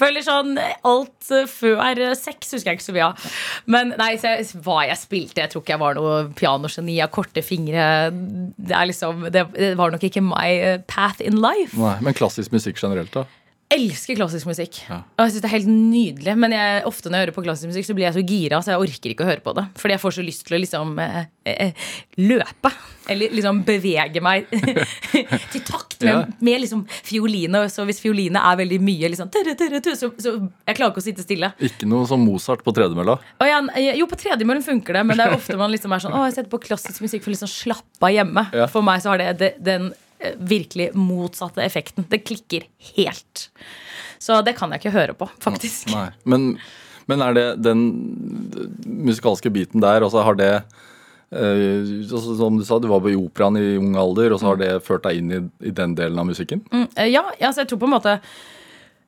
Føler sånn alt eh, før sex husker jeg ikke så mye av. Men nei, jeg, hva jeg spilte Jeg tror ikke jeg var noe pianogeni av korte fingre. Det liksom Det, det var nok ikke my eh, path in life. Nei, Men klassisk musikk generelt, da? Elsker klassisk musikk. Og jeg synes det er helt nydelig Men jeg, ofte når jeg hører på klassisk musikk, så blir jeg så gira, så jeg orker ikke å høre på det. Fordi jeg får så lyst til å liksom eh, eh, løpe. Eller liksom bevege meg til takt med, Ja. med liksom fioline. Så hvis fioline er veldig mye liksom, tørre, tørre, tørre, så, så jeg klarer ikke å sitte stille. Ikke noe som Mozart på tredemølla? Ja, jo, på tredemøllen funker det, men det er ofte man liksom er sånn Å, jeg setter på klassisk musikk for å liksom slappe av hjemme. Ja. For meg så har det, det den eh, virkelig motsatte effekten. Det klikker helt. Så det kan jeg ikke høre på, faktisk. Nei. Men, men er det den musikalske biten der, altså har det eh, Som du sa, du var på operaen i ung alder, og så har det ført deg inn i, i den delen av musikken? Mm, eh, ja, altså jeg tror på en måte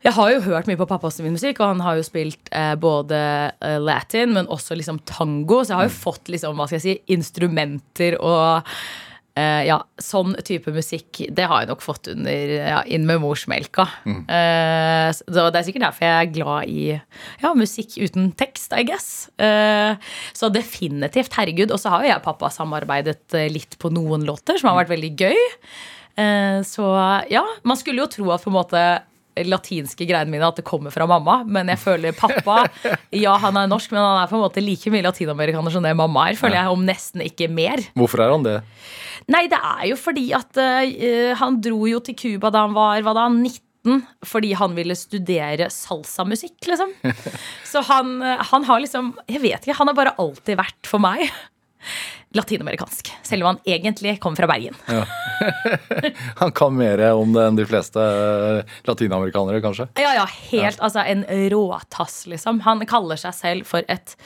jeg har jo hørt mye på pappas min musikk, og han har jo spilt eh, både eh, latin, men også liksom tango. Så jeg har jo fått liksom, hva skal jeg si, instrumenter og eh, ja, sånn type musikk. Det har jeg nok fått under ja, inn med morsmelka. Eh, så det er sikkert derfor jeg er glad i ja, musikk uten tekst, I guess. Uh, så definitivt, herregud. Og så har jo jeg og pappa samarbeidet litt på noen låter, som har vært veldig gøy. Så ja, man skulle jo tro at på en måte latinske greiene mine at det kommer fra mamma, men jeg føler pappa Ja, han er norsk, men han er på en måte like mye latinamerikaner som det mamma er, føler jeg, om nesten ikke mer. Hvorfor er han det? Nei, det er jo fordi at uh, han dro jo til Cuba da han var hva da, 19. Fordi han ville studere salsamusikk, liksom. Så han, eh, han har liksom Jeg vet ikke, han har bare alltid vært for meg latinamerikansk. Selv om han egentlig kommer fra Bergen. Han kan mer om det enn de fleste eh, latinamerikanere, kanskje? Ja, ja, helt, altså en råtass, liksom. Han kaller seg selv for et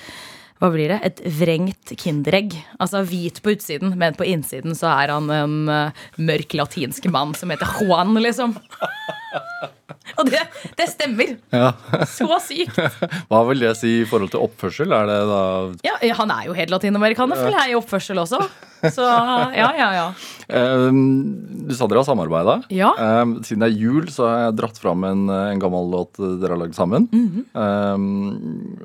hva blir det? Et vrengt kinderegg. Altså hvit på utsiden, men på innsiden så er han en uh, mørk latinsk mann som heter Juan, liksom. Og det, det stemmer. Ja. Så sykt. Hva vil det si i forhold til oppførsel? Er det da Ja, han er jo helt latinamerikaner, føler jeg, i oppførsel også. Så ja, ja, ja. Um, Du sa dere har samarbeida. Ja. Siden det er jul, så har jeg dratt fram en, en gammel låt dere har lagd sammen. Eh,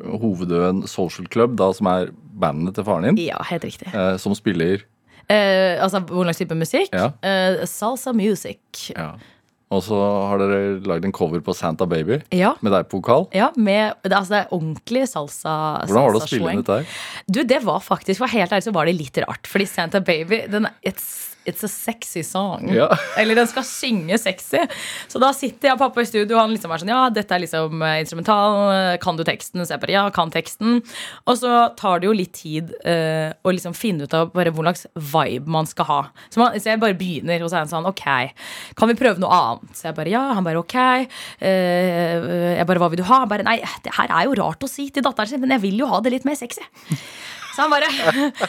Hovedøen Social Club, da, som er bandet til faren din, Ja, helt riktig. eh, som spiller Eh, altså, Hvor slags type musikk? Ja. Eh, salsa music. ja. Og så har dere lagd en cover på Santa Baby Ja. med deg på vokal. Ja, med, altså, det er ordentlig salsa. Hvordan var det å spille inn dette her? Du, det var faktisk, for helt ærlig så var det litt rart. Fordi Santa Baby, den, er- it's, it's a sexy song. Ja. Eller den skal synge sexy. Så da sitter jeg og pappa i studio, og han liksom er sånn Ja, dette er liksom eh, instrumental. eh, Kan du teksten? Så jeg bare ja, kan teksten. Og så tar det jo litt tid uh, å liksom finne ut av bare hvor slags vibe man skal ha. Så, man, så jeg bare begynner, og så er han sånn Ok, kan vi prøve noe annet? Så jeg bare ja. Han bare ok. Uh, jeg bare hva vil du ha? Han bare nei, det her er jo rart å si til datteren sin, men jeg vil jo ha det litt mer sexy. Så han bare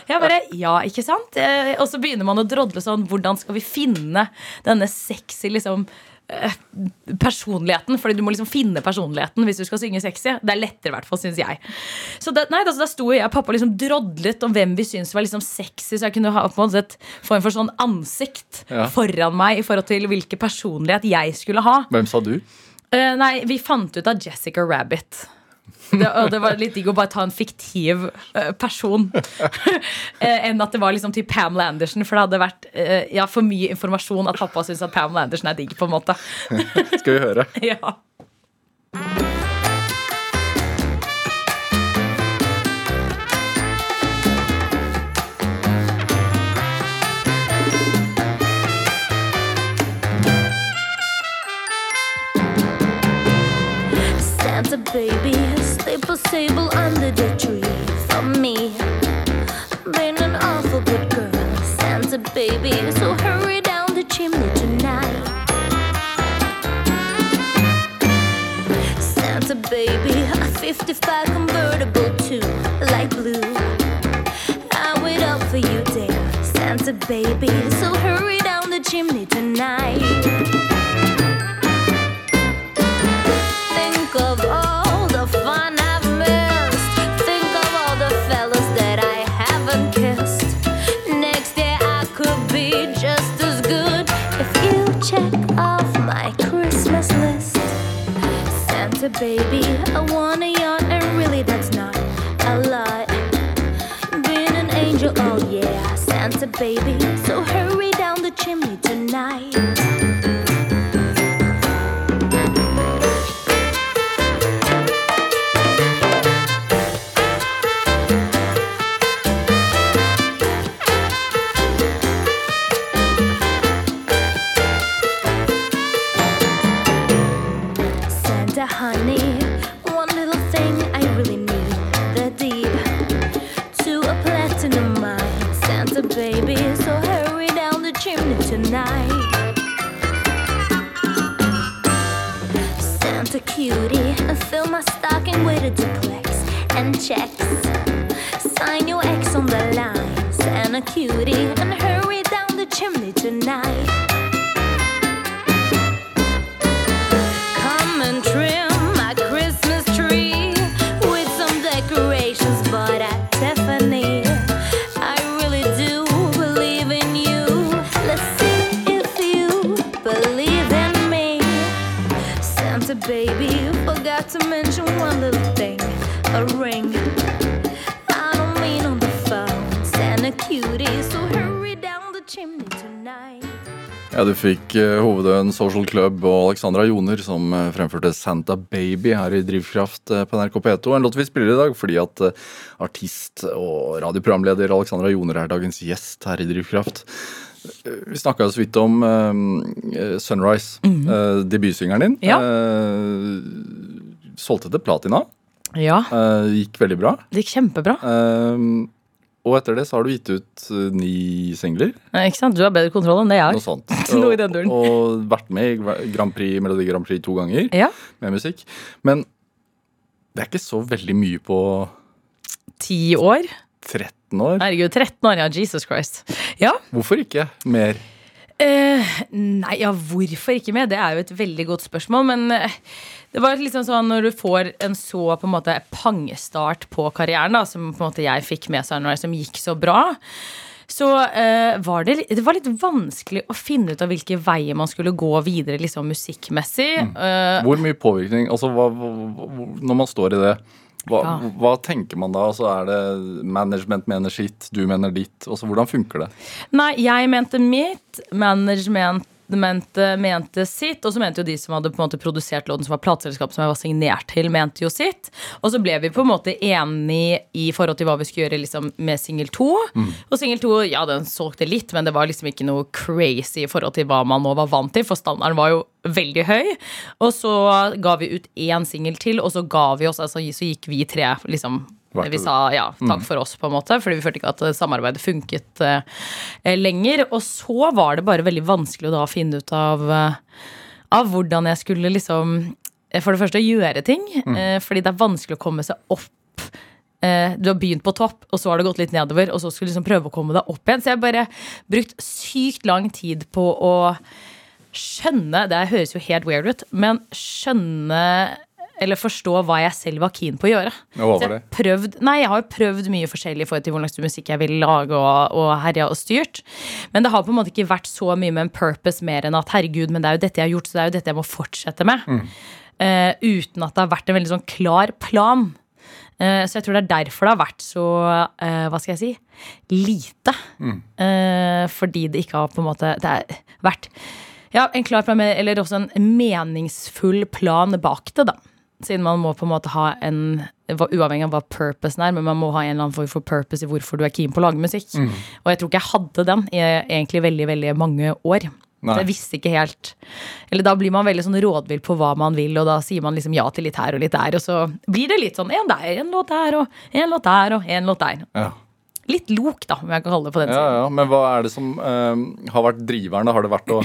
Jeg bare Ja, ikke sant? Eh, og så begynner man å drodle sånn Hvordan skal vi finne denne sexy liksom eh, personligheten, fordi du må liksom finne personligheten hvis du skal synge sexy. Det er lettere, i hvert fall, syns jeg. Så det, nei, altså, Da sto jeg og pappa liksom drodlet om hvem vi syntes var liksom sexy, så jeg kunne ha på en måte et form for sånn ansikt Ja. foran meg i forhold til hvilken personlighet jeg skulle ha. Hvem sa du? Uh, nei, vi fant ut av Jessica Rabbit. Det, og det var litt digg å bare ta en fiktiv eh, person eh, enn at det var liksom til Pamela Andersen, For det hadde vært eh, ja, for mye informasjon at pappa syns at Pamela Andersen er digg. på en måte Skal vi høre? Ja Santa baby, sable under the tree Ja, Du fikk uh, Hovedøen Social Club og Alexandra Joner som eh, fremførte Santa Baby her i Drivkraft eh, på NRK P2. En låt vi spiller i dag fordi at eh, artist og radioprogramleder Alexandra Joner er dagens gjest her i Drivkraft. Eh, Vi snakka så vidt om uh, Sunrise, eh, debutsingeren din. Ja. Uh, solgte til platina. Ja, Eh, gikk veldig bra. det gikk kjempebra. Eh, og etter det så har du gitt ut eh, ni singler. Nei, Ikke sant? Du har bedre kontroll enn det jeg Noe har. sånt. Noe i den duren. Og, og vært med i Grand Prix, Melodi Grand Prix to ganger Ja, med musikk. Men det er ikke så veldig mye på Ti år. 13 år. Herregud, 13 år, ja. Jesus Christ. Ja. Hvorfor ikke mer? Eh, nei, ja, hvorfor ikke mer? Det er jo et veldig godt spørsmål. Men eh, det var liksom sånn når du får en så på en måte pangestart på karrieren, da, som på en måte jeg fikk med Sunrise, som gikk så bra, så uh, var det, det var litt vanskelig å finne ut av hvilke veier man skulle gå videre liksom musikkmessig. Eh, Hvor mye påvirkning Altså, hva, hva- Når man står i det, hva, Ja. hva tenker man da? Altså, er det management mener sitt, du mener ditt? Altså, hvordan funker det? Nei, jeg mente mitt, management mente, mente sitt, og så mente jo de som hadde på en måte produsert låten, som var plateselskapet som jeg var signert til, mente jo sitt. Og så ble vi på en måte enige i forhold til hva vi skulle gjøre liksom, med singel to. Og singel to, ja, den solgte litt, men det var liksom ikke noe crazy i forhold til hva man nå var vant til, for standarden var jo veldig høy. Og så ga vi ut én singel til, og så ga vi oss, altså så gikk vi tre liksom vi sa ja, takk for oss, på en måte. Fordi vi følte ikke at eh, samarbeidet funket eh, lenger. Og så var det bare veldig vanskelig å da finne ut av, eh, av hvordan jeg skulle liksom For det første gjøre ting. eh, Fordi det er vanskelig å komme seg opp. Du har begynt på topp, og så har det gått litt nedover, og så skulle du liksom prøve å komme deg opp igjen. Så jeg har bare brukt sykt lang tid på å skjønne Det høres jo helt weird ut, men skjønne eller forstå hva jeg selv var keen på å gjøre. Hva var det? jeg? Prøvd, nei, jeg har jo prøvd mye forskjellig i forhold til hvor slags musikk jeg vil lage og, og herja og styrt. Men det har på en måte ikke vært så mye med en purpose mer enn at herregud, men det er jo dette jeg har gjort, så det er jo dette jeg må fortsette med. Mm. Uh, uten at det har vært en veldig sånn klar plan. Uh, så jeg tror det er derfor det har vært så uh, Hva skal jeg si lite. Eh, fordi det ikke har på en måte Det har vært ja, en klar plan, eller også en meningsfull plan bak det, da. Siden man må på en måte ha en Uavhengig av hva purposen er, men man må ha en eller annen form for purpose i hvorfor du er keen på å lage musikk. Og jeg tror ikke jeg hadde den i egentlig veldig, veldig mange år. Nei. Jeg visste ikke helt Eller da blir man veldig sånn rådvill på hva man vil, og da sier man liksom ja til litt her og litt der, og så blir det litt sånn en der, en låt der, og en låt der, og en låt der. Ja. Litt lok, da, om jeg kan kalle det på den Ja, siden. ja, Men hva er det som uh, har vært driveren? Har det vært å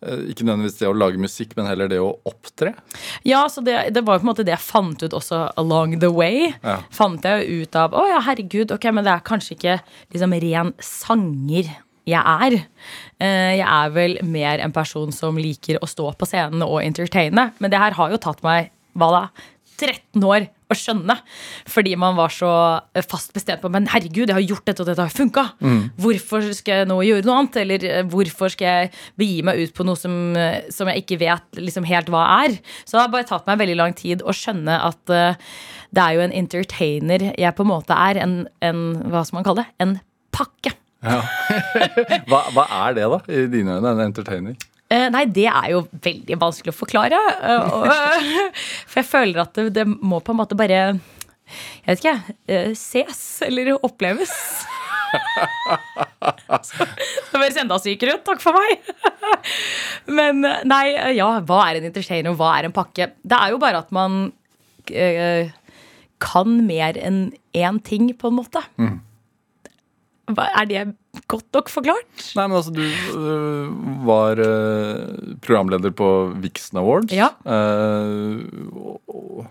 ikke nødvendigvis det å lage musikk, men heller det å opptre? Ja, så det, det var jo på en måte det jeg fant ut også along the way. Ja. Fant jeg jo ut av Å ja, herregud, ok, men det er kanskje ikke liksom ren sanger jeg er. Eh, Jeg er vel mer en person som liker å stå på scenen og entertaine. Men det her har jo tatt meg hva da, 13 år å skjønne. Fordi man var så fast bestemt på Men herregud, jeg har gjort dette, og dette har funka. Hvorfor skal jeg nå gjøre noe annet? Eller eh, hvorfor skal jeg begi meg ut på noe som, eh, som jeg ikke vet liksom helt hva er? Så det har bare tatt meg veldig lang tid å skjønne at uh, det er jo en entertainer jeg på en måte er. En, en hva skal man kalle det? En pakke. Hva, hva er det, da, i dine øyne? En entertainer? Eh, nei, det er jo veldig vanskelig å forklare. eh, for jeg føler at det, det må på en måte bare Jeg vet ikke, eh, ses eller oppleves. Det høres enda sykere ut. Takk for meg. Men nei, ja, hva er en interchain, og hva er en pakke? Det er jo bare at man kan mer enn én ting, på en måte. Hva, er det godt nok forklart? Nei, men altså, du uh, var uh, programleder på Vixen Awards. Ja. Uh, og,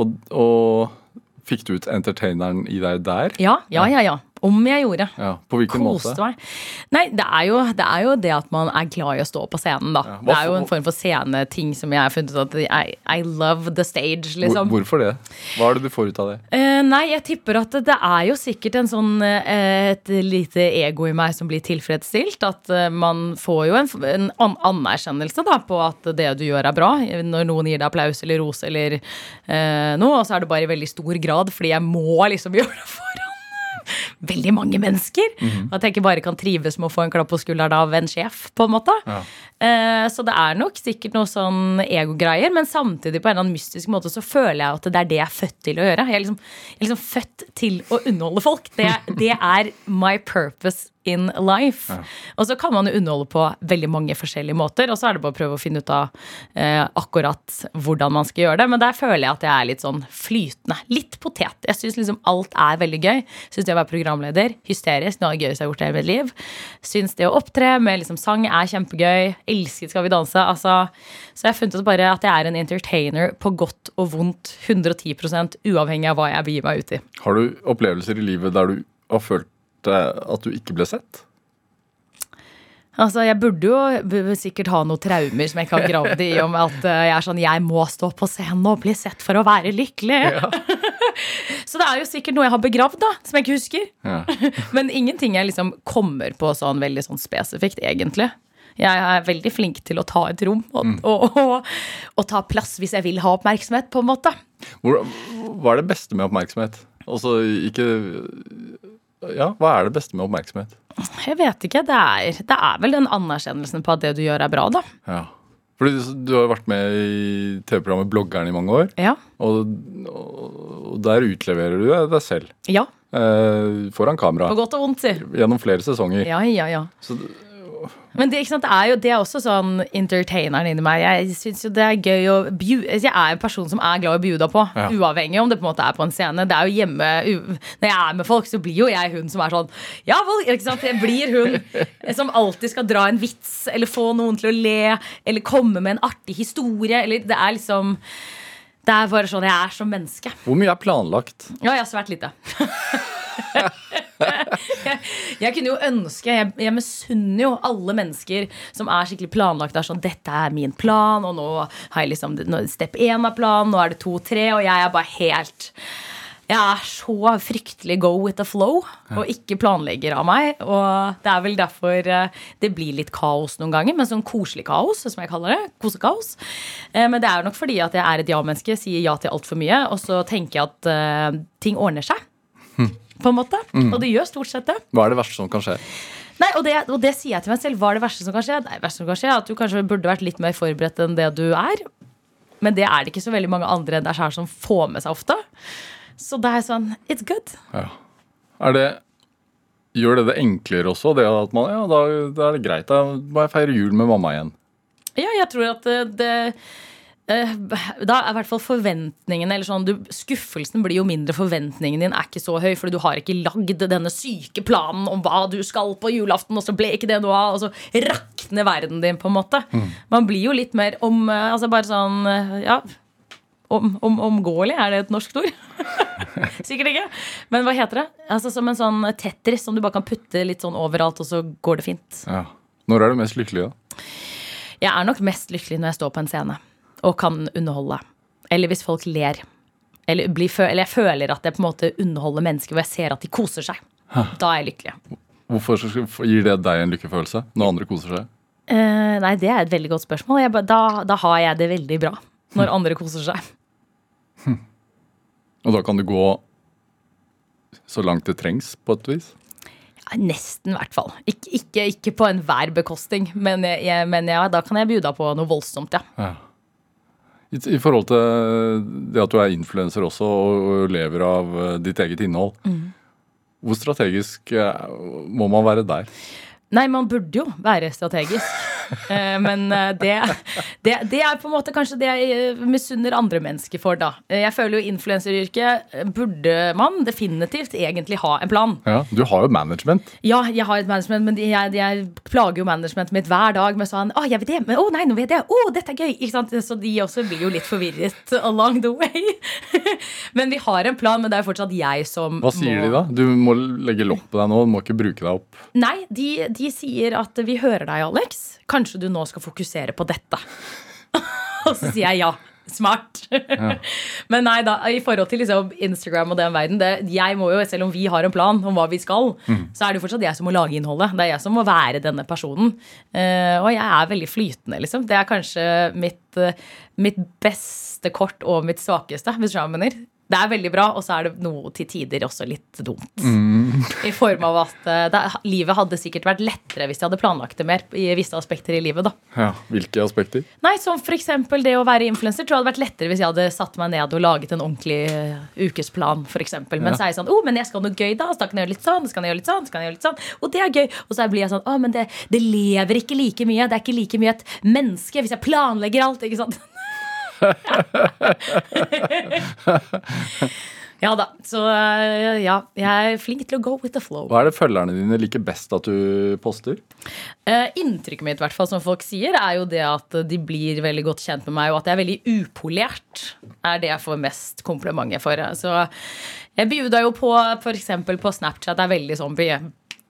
og, og fikk du ut entertaineren i deg der? Ja, ja, ja. ja. Om jeg gjorde. Ja, På hvilken Koste måte? meg. Nei, det er, jo, det er jo det at man er glad i å stå på scenen, da. Ja, hva det er jo en form for sceneting som jeg har funnet ut at I, I love the stage, Hvor, liksom. hvorfor det? Hva er det du får ut av det? Eh, nei, jeg tipper at det, er jo sikkert en sånn eh, et lite ego i meg som blir tilfredsstilt. At eh, man får jo en, en an anerkjennelse da på at det du gjør er bra. Når noen gir deg applaus eller ros eller eh, noe. Og så er det bare i veldig stor grad fordi jeg må liksom gjøre det foran veldig mange mennesker. At jeg ikke bare kan trives med å få en klapp på skulderen av en sjef, på en måte. Eh, så det er nok sikkert noe sånn egogreier, men samtidig på en eller annen mystisk måte så føler jeg at det er det jeg er født til å gjøre. Jeg er liksom, jeg er liksom født til å underholde folk. Det, det er my purpose in life. Og så kan man jo underholde på veldig mange forskjellige måter, og så er det bare å prøve å finne ut av eh, akkurat hvordan man skal gjøre det. Men der føler jeg at jeg er litt sånn flytende. Litt potet. Jeg syns liksom alt er veldig gøy. Syns det å være programleder hysterisk. Noe av det gøyeste jeg har gjort i hele mitt liv. Syns det å opptre med liksom sang er kjempegøy. Elsket Skal vi danse. Altså, så jeg har funnet ut bare at jeg er en entertainer på godt og vondt 110% uavhengig av hva jeg begir meg ut i. Har du opplevelser i livet der du har følt eh, at du ikke ble sett? Altså, Jeg burde jo sikkert ha noen traumer som jeg ikke har gravd i. Om at eh, jeg er sånn, jeg må stå på scenen og bli sett for å være lykkelig. Så det er jo sikkert noe jeg har begravd, da, som jeg ikke husker. Ja. Men ingenting jeg liksom kommer på sånn veldig sånn spesifikt, egentlig. Jeg er veldig flink til å ta et rom og, og, og, og ta plass hvis jeg vil ha oppmerksomhet, på en måte. Hvor, hva er det beste med oppmerksomhet? Altså ikke Ja, hva er det beste med oppmerksomhet? Jeg vet ikke. Det er, det er vel den anerkjennelsen på at det du gjør, er bra, da. Ja. Fordi du har vært med i TV-programmet Bloggeren i mange år. Ja. Og, og der utleverer du deg selv Ja. eh, foran kamera På godt og vondt, si. gjennom flere sesonger. Ja, ja, ja. Så, Men det, sant, det er jo det er også sånn entertaineren inni meg. Jeg synes jo det er gøy å bju- Jeg er en person som er glad i å bjuda på. Ja. Uavhengig om det på en måte er på en scene. Det er jo hjemme Når jeg er med folk, så blir jo jeg hun som er sånn Ja, folk, ikke sant? Jeg blir hun som alltid skal dra en vits, eller få noen til å le, eller komme med en artig historie. Eller det er liksom Det er bare sånn jeg er som menneske. hvor mye er planlagt? Ja, jeg har svært lite. jeg, jeg kunne jo ønske Jeg, jeg misunner jo alle mennesker som er skikkelig planlagt. Er sånn, Dette er min plan, og nå har jeg liksom Step én av planen, nå er det to-tre, og jeg er bare helt jeg er så fryktelig go with the flow og ikke planlegger av meg. Og det er vel derfor eh, det blir litt kaos noen ganger, men sånn koselig kaos, som jeg kaller det. Kosekaos. Eh, Men det er nok fordi at jeg er et ja-menneske, sier ja til altfor mye, og så tenker jeg at eh, ting ordner seg. På en måte. Og det gjør stort sett det. Hva er det verste som kan skje? Nei, og det, og det sier jeg til meg selv. Hva er det verste som kan skje? Nei, det verste som kan skje er at du kanskje burde vært litt mer forberedt enn det du er. Men det er det ikke så veldig mange andre enn deg sjøl som får med seg ofte. Så det er sånn It's good. Ja. Er det Gjør det det enklere også? Det at man, ja, da, da er det greit. Da må jeg feire jul med mamma igjen. Ja, jeg tror at det, det eh, da er i hvert fall forventningene eller sånn, du, Skuffelsen blir jo mindre. Forventningen din er ikke så høy, fordi du har ikke lagd denne syke planen om hva du skal på julaften, og så ble ikke det noe av, og så rakner verden din, på en måte. Man blir jo litt mer om eh, Altså bare sånn eh, Ja. Om, om, omgåelig, er det et norsk ord? Sikkert ikke. Men hva heter det? Altså Som en sånn Tetris som du bare kan putte litt sånn overalt, og så går det fint. Ja. Når er du mest lykkelig, da? Jeg er nok mest lykkelig når jeg står på en scene og kan underholde. Eller hvis folk ler. Eller, blir, eller jeg føler at jeg på en måte underholder mennesker hvor jeg ser at de koser seg. Da er jeg lykkelig. Hvorfor gir det deg en lykkefølelse når andre koser seg? Eh, nei, det er et veldig godt spørsmål. Jeg, da, da har jeg det veldig bra. Når andre koser seg. Og da kan du gå så langt det trengs, på et vis? Ja, nesten, i hvert fall. Ikke, ikke, ikke på enhver bekostning, men, jeg, men ja, da kan jeg bjuda på noe voldsomt, ja. I, I forhold til det at du er influenser også og, lever av eh, ditt eget innhold. Hvor strategisk eh, må man være der? Nei, man burde jo være strategisk. Eh, Men eh, det, det, det er på en måte kanskje det jeg eh, misunner andre mennesker for, da. Jeg føler jo influenseryrket burde man definitivt egentlig ha en plan. Ja, Du har jo management. Ja, jeg har et management, men jeg, jeg plager jo managementet mitt hver dag med sånn Å, jeg vet det, men å nei, nå vet jeg. Å, dette er gøy. Ikke sant? Så de også blir jo litt forvirret along the way. men vi har en plan, men det er fortsatt jeg som Hva sier må de da? Du må legge lopp på deg nå, du må ikke bruke deg opp. Nei, de, de sier at vi hører deg, Alex. Kanskje du nå skal fokusere på dette. og så sier jeg ja. Smart. Men nei da, i forhold til liksom Instagram og den verden det, jeg må jo, Selv om vi har en plan om hva vi skal, så er det jo fortsatt jeg som må lage innholdet. Det er jeg som må være denne personen. Uh, og jeg er veldig flytende, liksom. Det er kanskje mitt, uh, mitt beste kort og mitt svakeste, hvis du skjønner. Det er veldig bra, og så er det noe til tider også litt dumt. I form av at eh, det, livet hadde sikkert vært lettere hvis jeg hadde planlagt det mer i visse aspekter i livet. da. Ja, Hvilke aspekter? Nei, som eksempel det å være influenser tror jeg hadde vært lettere hvis jeg hadde satt meg ned og laget en ordentlig eh, ukesplan, eksempel. Men Ja. så er jeg sånn, oh, men jeg skal ha noe gøy da, så da kan jeg gjøre litt sånn, så kan jeg gjøre litt sånn, så kan jeg gjøre litt sånn, og det er gøy. Og så blir jeg sånn, å, men det, det lever ikke like mye, det er ikke like mye et menneske hvis jeg planlegger alt, ikke sant? ja da, så eh, ja, jeg er flink til å go with the flow. Hva er det følgerne dine liker best at du poster? Eh, inntrykket mitt, i hvert fall, som folk sier, er jo det at de blir veldig godt kjent med meg, og at jeg er veldig upolert. Er det jeg får mest komplimenter for. Så jeg bjuda jo på f.eks. på Snapchat. Det er veldig sånn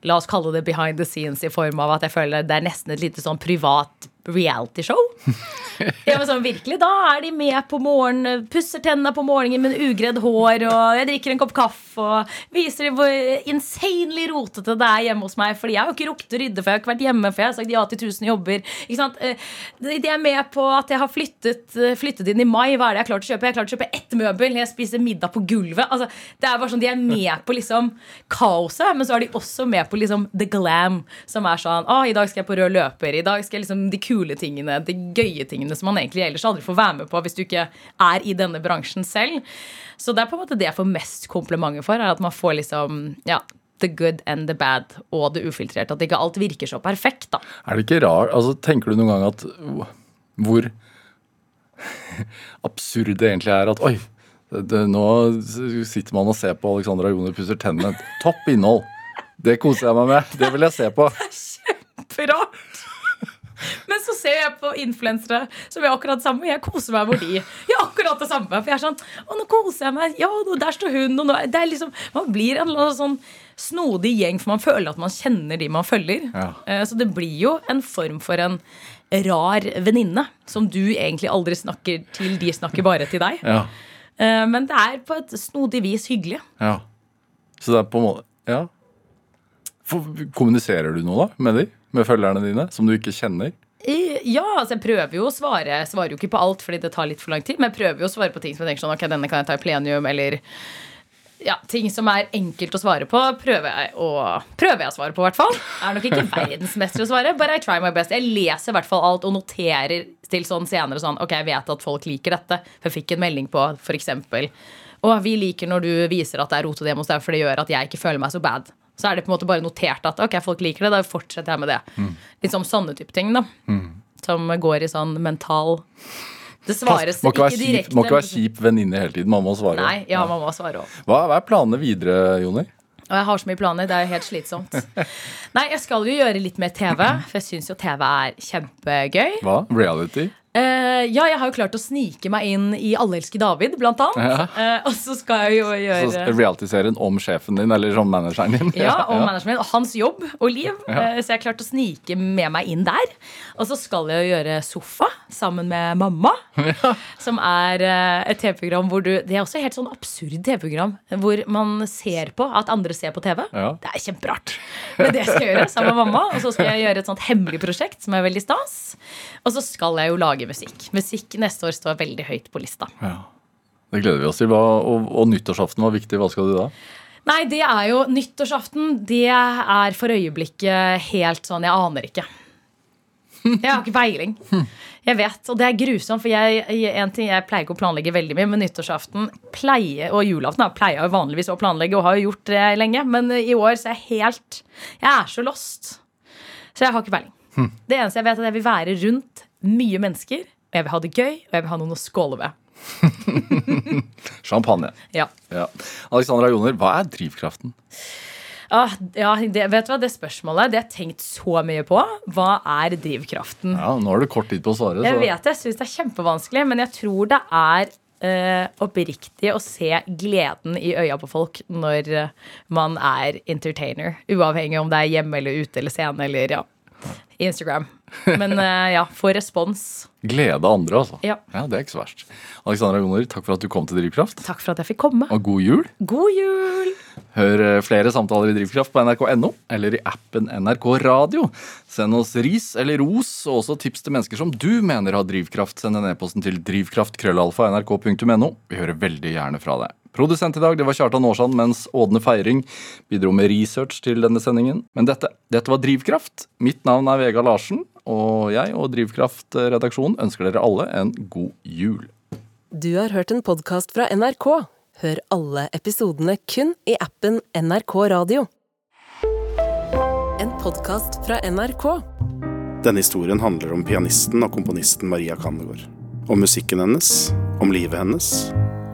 La oss kalle det behind the scenes i form av at jeg føler det er nesten et lite sånn privat realityshow. Ja, men sånn virkelig, Da er de med på morgenen, pusser tennene på morgenen med en ugredd hår, og jeg drikker en kopp kaffe og viser dem hvor insanely rotete det er hjemme hos meg. Fordi jeg har jo ikke rukket å rydde, for jeg har ikke vært hjemme, for jeg har sagt ja til 1000 jobber. Ikke sant? Eh, De er med på at jeg har flyttet, eh, flyttet inn i mai. Hva er det jeg har klart å kjøpe? Jeg har klart å kjøpe ett møbel. Jeg spiser middag på gulvet. Altså, det er bare sånn, De er med på liksom kaoset, men så er de også med på liksom the glam, som er sånn ah, I dag skal jeg på rød løper. I dag skal jeg liksom de kule tingene, de gøye tingene som man egentlig ellers aldri får være med på hvis du ikke er i denne bransjen selv. Så det er på en måte det jeg får mest komplimenter for, er at man får liksom ja, the good and the bad og det ufiltrerte. At ikke alt virker så perfekt, da. Er det ikke rart, altså Tenker du noen gang at hvor absurd det egentlig er at oi, det, det, nå sitter man og ser på Alexandra Joner pusser tennene. Topp innhold! Det koser jeg meg med. Det vil jeg se på. Kjemperart! Men så ser jeg på influensere som gjør akkurat det samme. og Jeg koser meg hvor de gjør akkurat det samme. For jeg er sånn Å, nå koser jeg meg. Ja, der står hun. Og nå, det er liksom, man blir en sånn snodig gjeng, for man føler at man kjenner de man følger. Ja. Eh, Så det blir jo en form for en rar venninne som du egentlig aldri snakker til. De snakker bare til deg. Ja. Eh, Men det er på et snodig vis hyggelig. Ja. Så det er på en måte Ja. For, kommuniserer du noe da med de? Med følgerne dine, som du ikke kjenner? Ja, altså jeg prøver jo å svare. Jeg svarer jo ikke på alt fordi det tar litt for lang tid, men jeg prøver jo å svare på ting som jeg tenker sånn Ok, denne kan jeg ta i plenium, eller ja, ting som er enkelt å svare på, prøver jeg å, prøver jeg å svare på, i hvert fall. Jeg er nok ikke verdensmester å svare, but I try my best. Jeg leser i hvert fall alt og noterer til sånn senere sånn Ok, jeg vet at folk liker dette. For jeg fikk en melding på eksempel Å, vi liker når du viser at det er rotete hjemme hos deg, for det gjør at jeg ikke føler meg så bad. Så er det på en måte bare notert at ok, folk liker det, da fortsetter jeg med det. Litt sånn sånne type ting, da. Som går i sånn mental Det svares ikke direkte. må ikke være kjip venninne hele tiden. Man må svare. Nei, ja, man må svare også. Hva, hva er planene videre, Joner? Og jeg har så mye planer. Det er jo helt slitsomt. Nei, jeg skal jo gjøre litt mer TV, for jeg syns jo TV er kjempegøy. Hva? Reality? Eh, ja, jeg har jo klart å snike meg inn i Allelske David, blant annet. Eh, og så skal jeg jo Så gjøre Reality-serien om sjefen din, eller som manageren din? ja, om ja. manageren min, og hans jobb og liv. Eh, Så jeg har klart å snike med meg inn der. Og så skal jeg jo gjøre Sofa sammen med mamma. Som er et TV-program hvor du Det er også et helt sånn absurd TV-program. Hvor man ser på at andre ser på TV. Ja. Det er kjemperart. Men det skal jeg gjøre sammen med mamma. Og så skal jeg gjøre et sånt hemmelig prosjekt som er veldig stas. Og så skal jeg jo lage musikk. Musikk neste år står veldig høyt på lista. Ja. Det gleder vi oss til. Og, og nyttårsaften var viktig. Hva skal du da? Nei, det er jo nyttårsaften. Det er for øyeblikket helt sånn Jeg aner ikke. Jeg har ikke peiling. Jeg vet, Og det er grusomt, for jeg, en ting, jeg pleier ikke å planlegge veldig mye, men nyttårsaften pleier, og julaften pleier jeg vanligvis å planlegge, og har jo gjort det lenge. Men i år så er jeg helt Jeg er så lost. Så jeg har ikke peiling. Det eneste jeg vet, er at jeg vil være rundt mye mennesker, og jeg vil ha det gøy, og jeg vil ha noen å skåle med. Champagne. Ja. Ja. Alexandra Joner, hva er drivkraften? Ah, ja, det, vet du hva, det spørsmålet det har jeg tenkt så mye på. Hva er drivkraften? Ja, Nå har du kort tid på å svare. Jeg Så. vet jeg syns det er kjempevanskelig, men jeg tror det er eh, oppriktig å se gleden i øya på folk når eh, man er entertainer. Uavhengig om det er hjemme eller ute eller scene eller ja, Instagram. Men eh, ja, få respons. Glede andre, altså. Ja. ja. Det er ikke så verst. Alexandra Joner, takk for at du kom til Drivkraft. Takk for at jeg fikk komme. Og god jul. God jul! Hør eh, flere samtaler i Drivkraft på nrk.no eller i appen NRK Radio. Send oss ris eller ros, og også tips til mennesker som du mener har drivkraft. Send en e-posten til drivkraftkrøllalfa.nrk.no. Vi hører veldig gjerne fra deg. Produsent i dag det var Kjartan Aarsand, mens Ådne Feiring bidro med research til denne sendingen. Men dette, dette var Drivkraft. Mitt navn er Vega Larsen, og jeg og Drivkraft-redaksjonen ønsker dere alle en god jul. Du har hørt en podkast fra NRK. Hør alle episodene kun i appen NRK Radio. En podkast fra NRK. Denne historien handler om pianisten og komponisten Maria Kandegård. Om musikken hennes, om livet hennes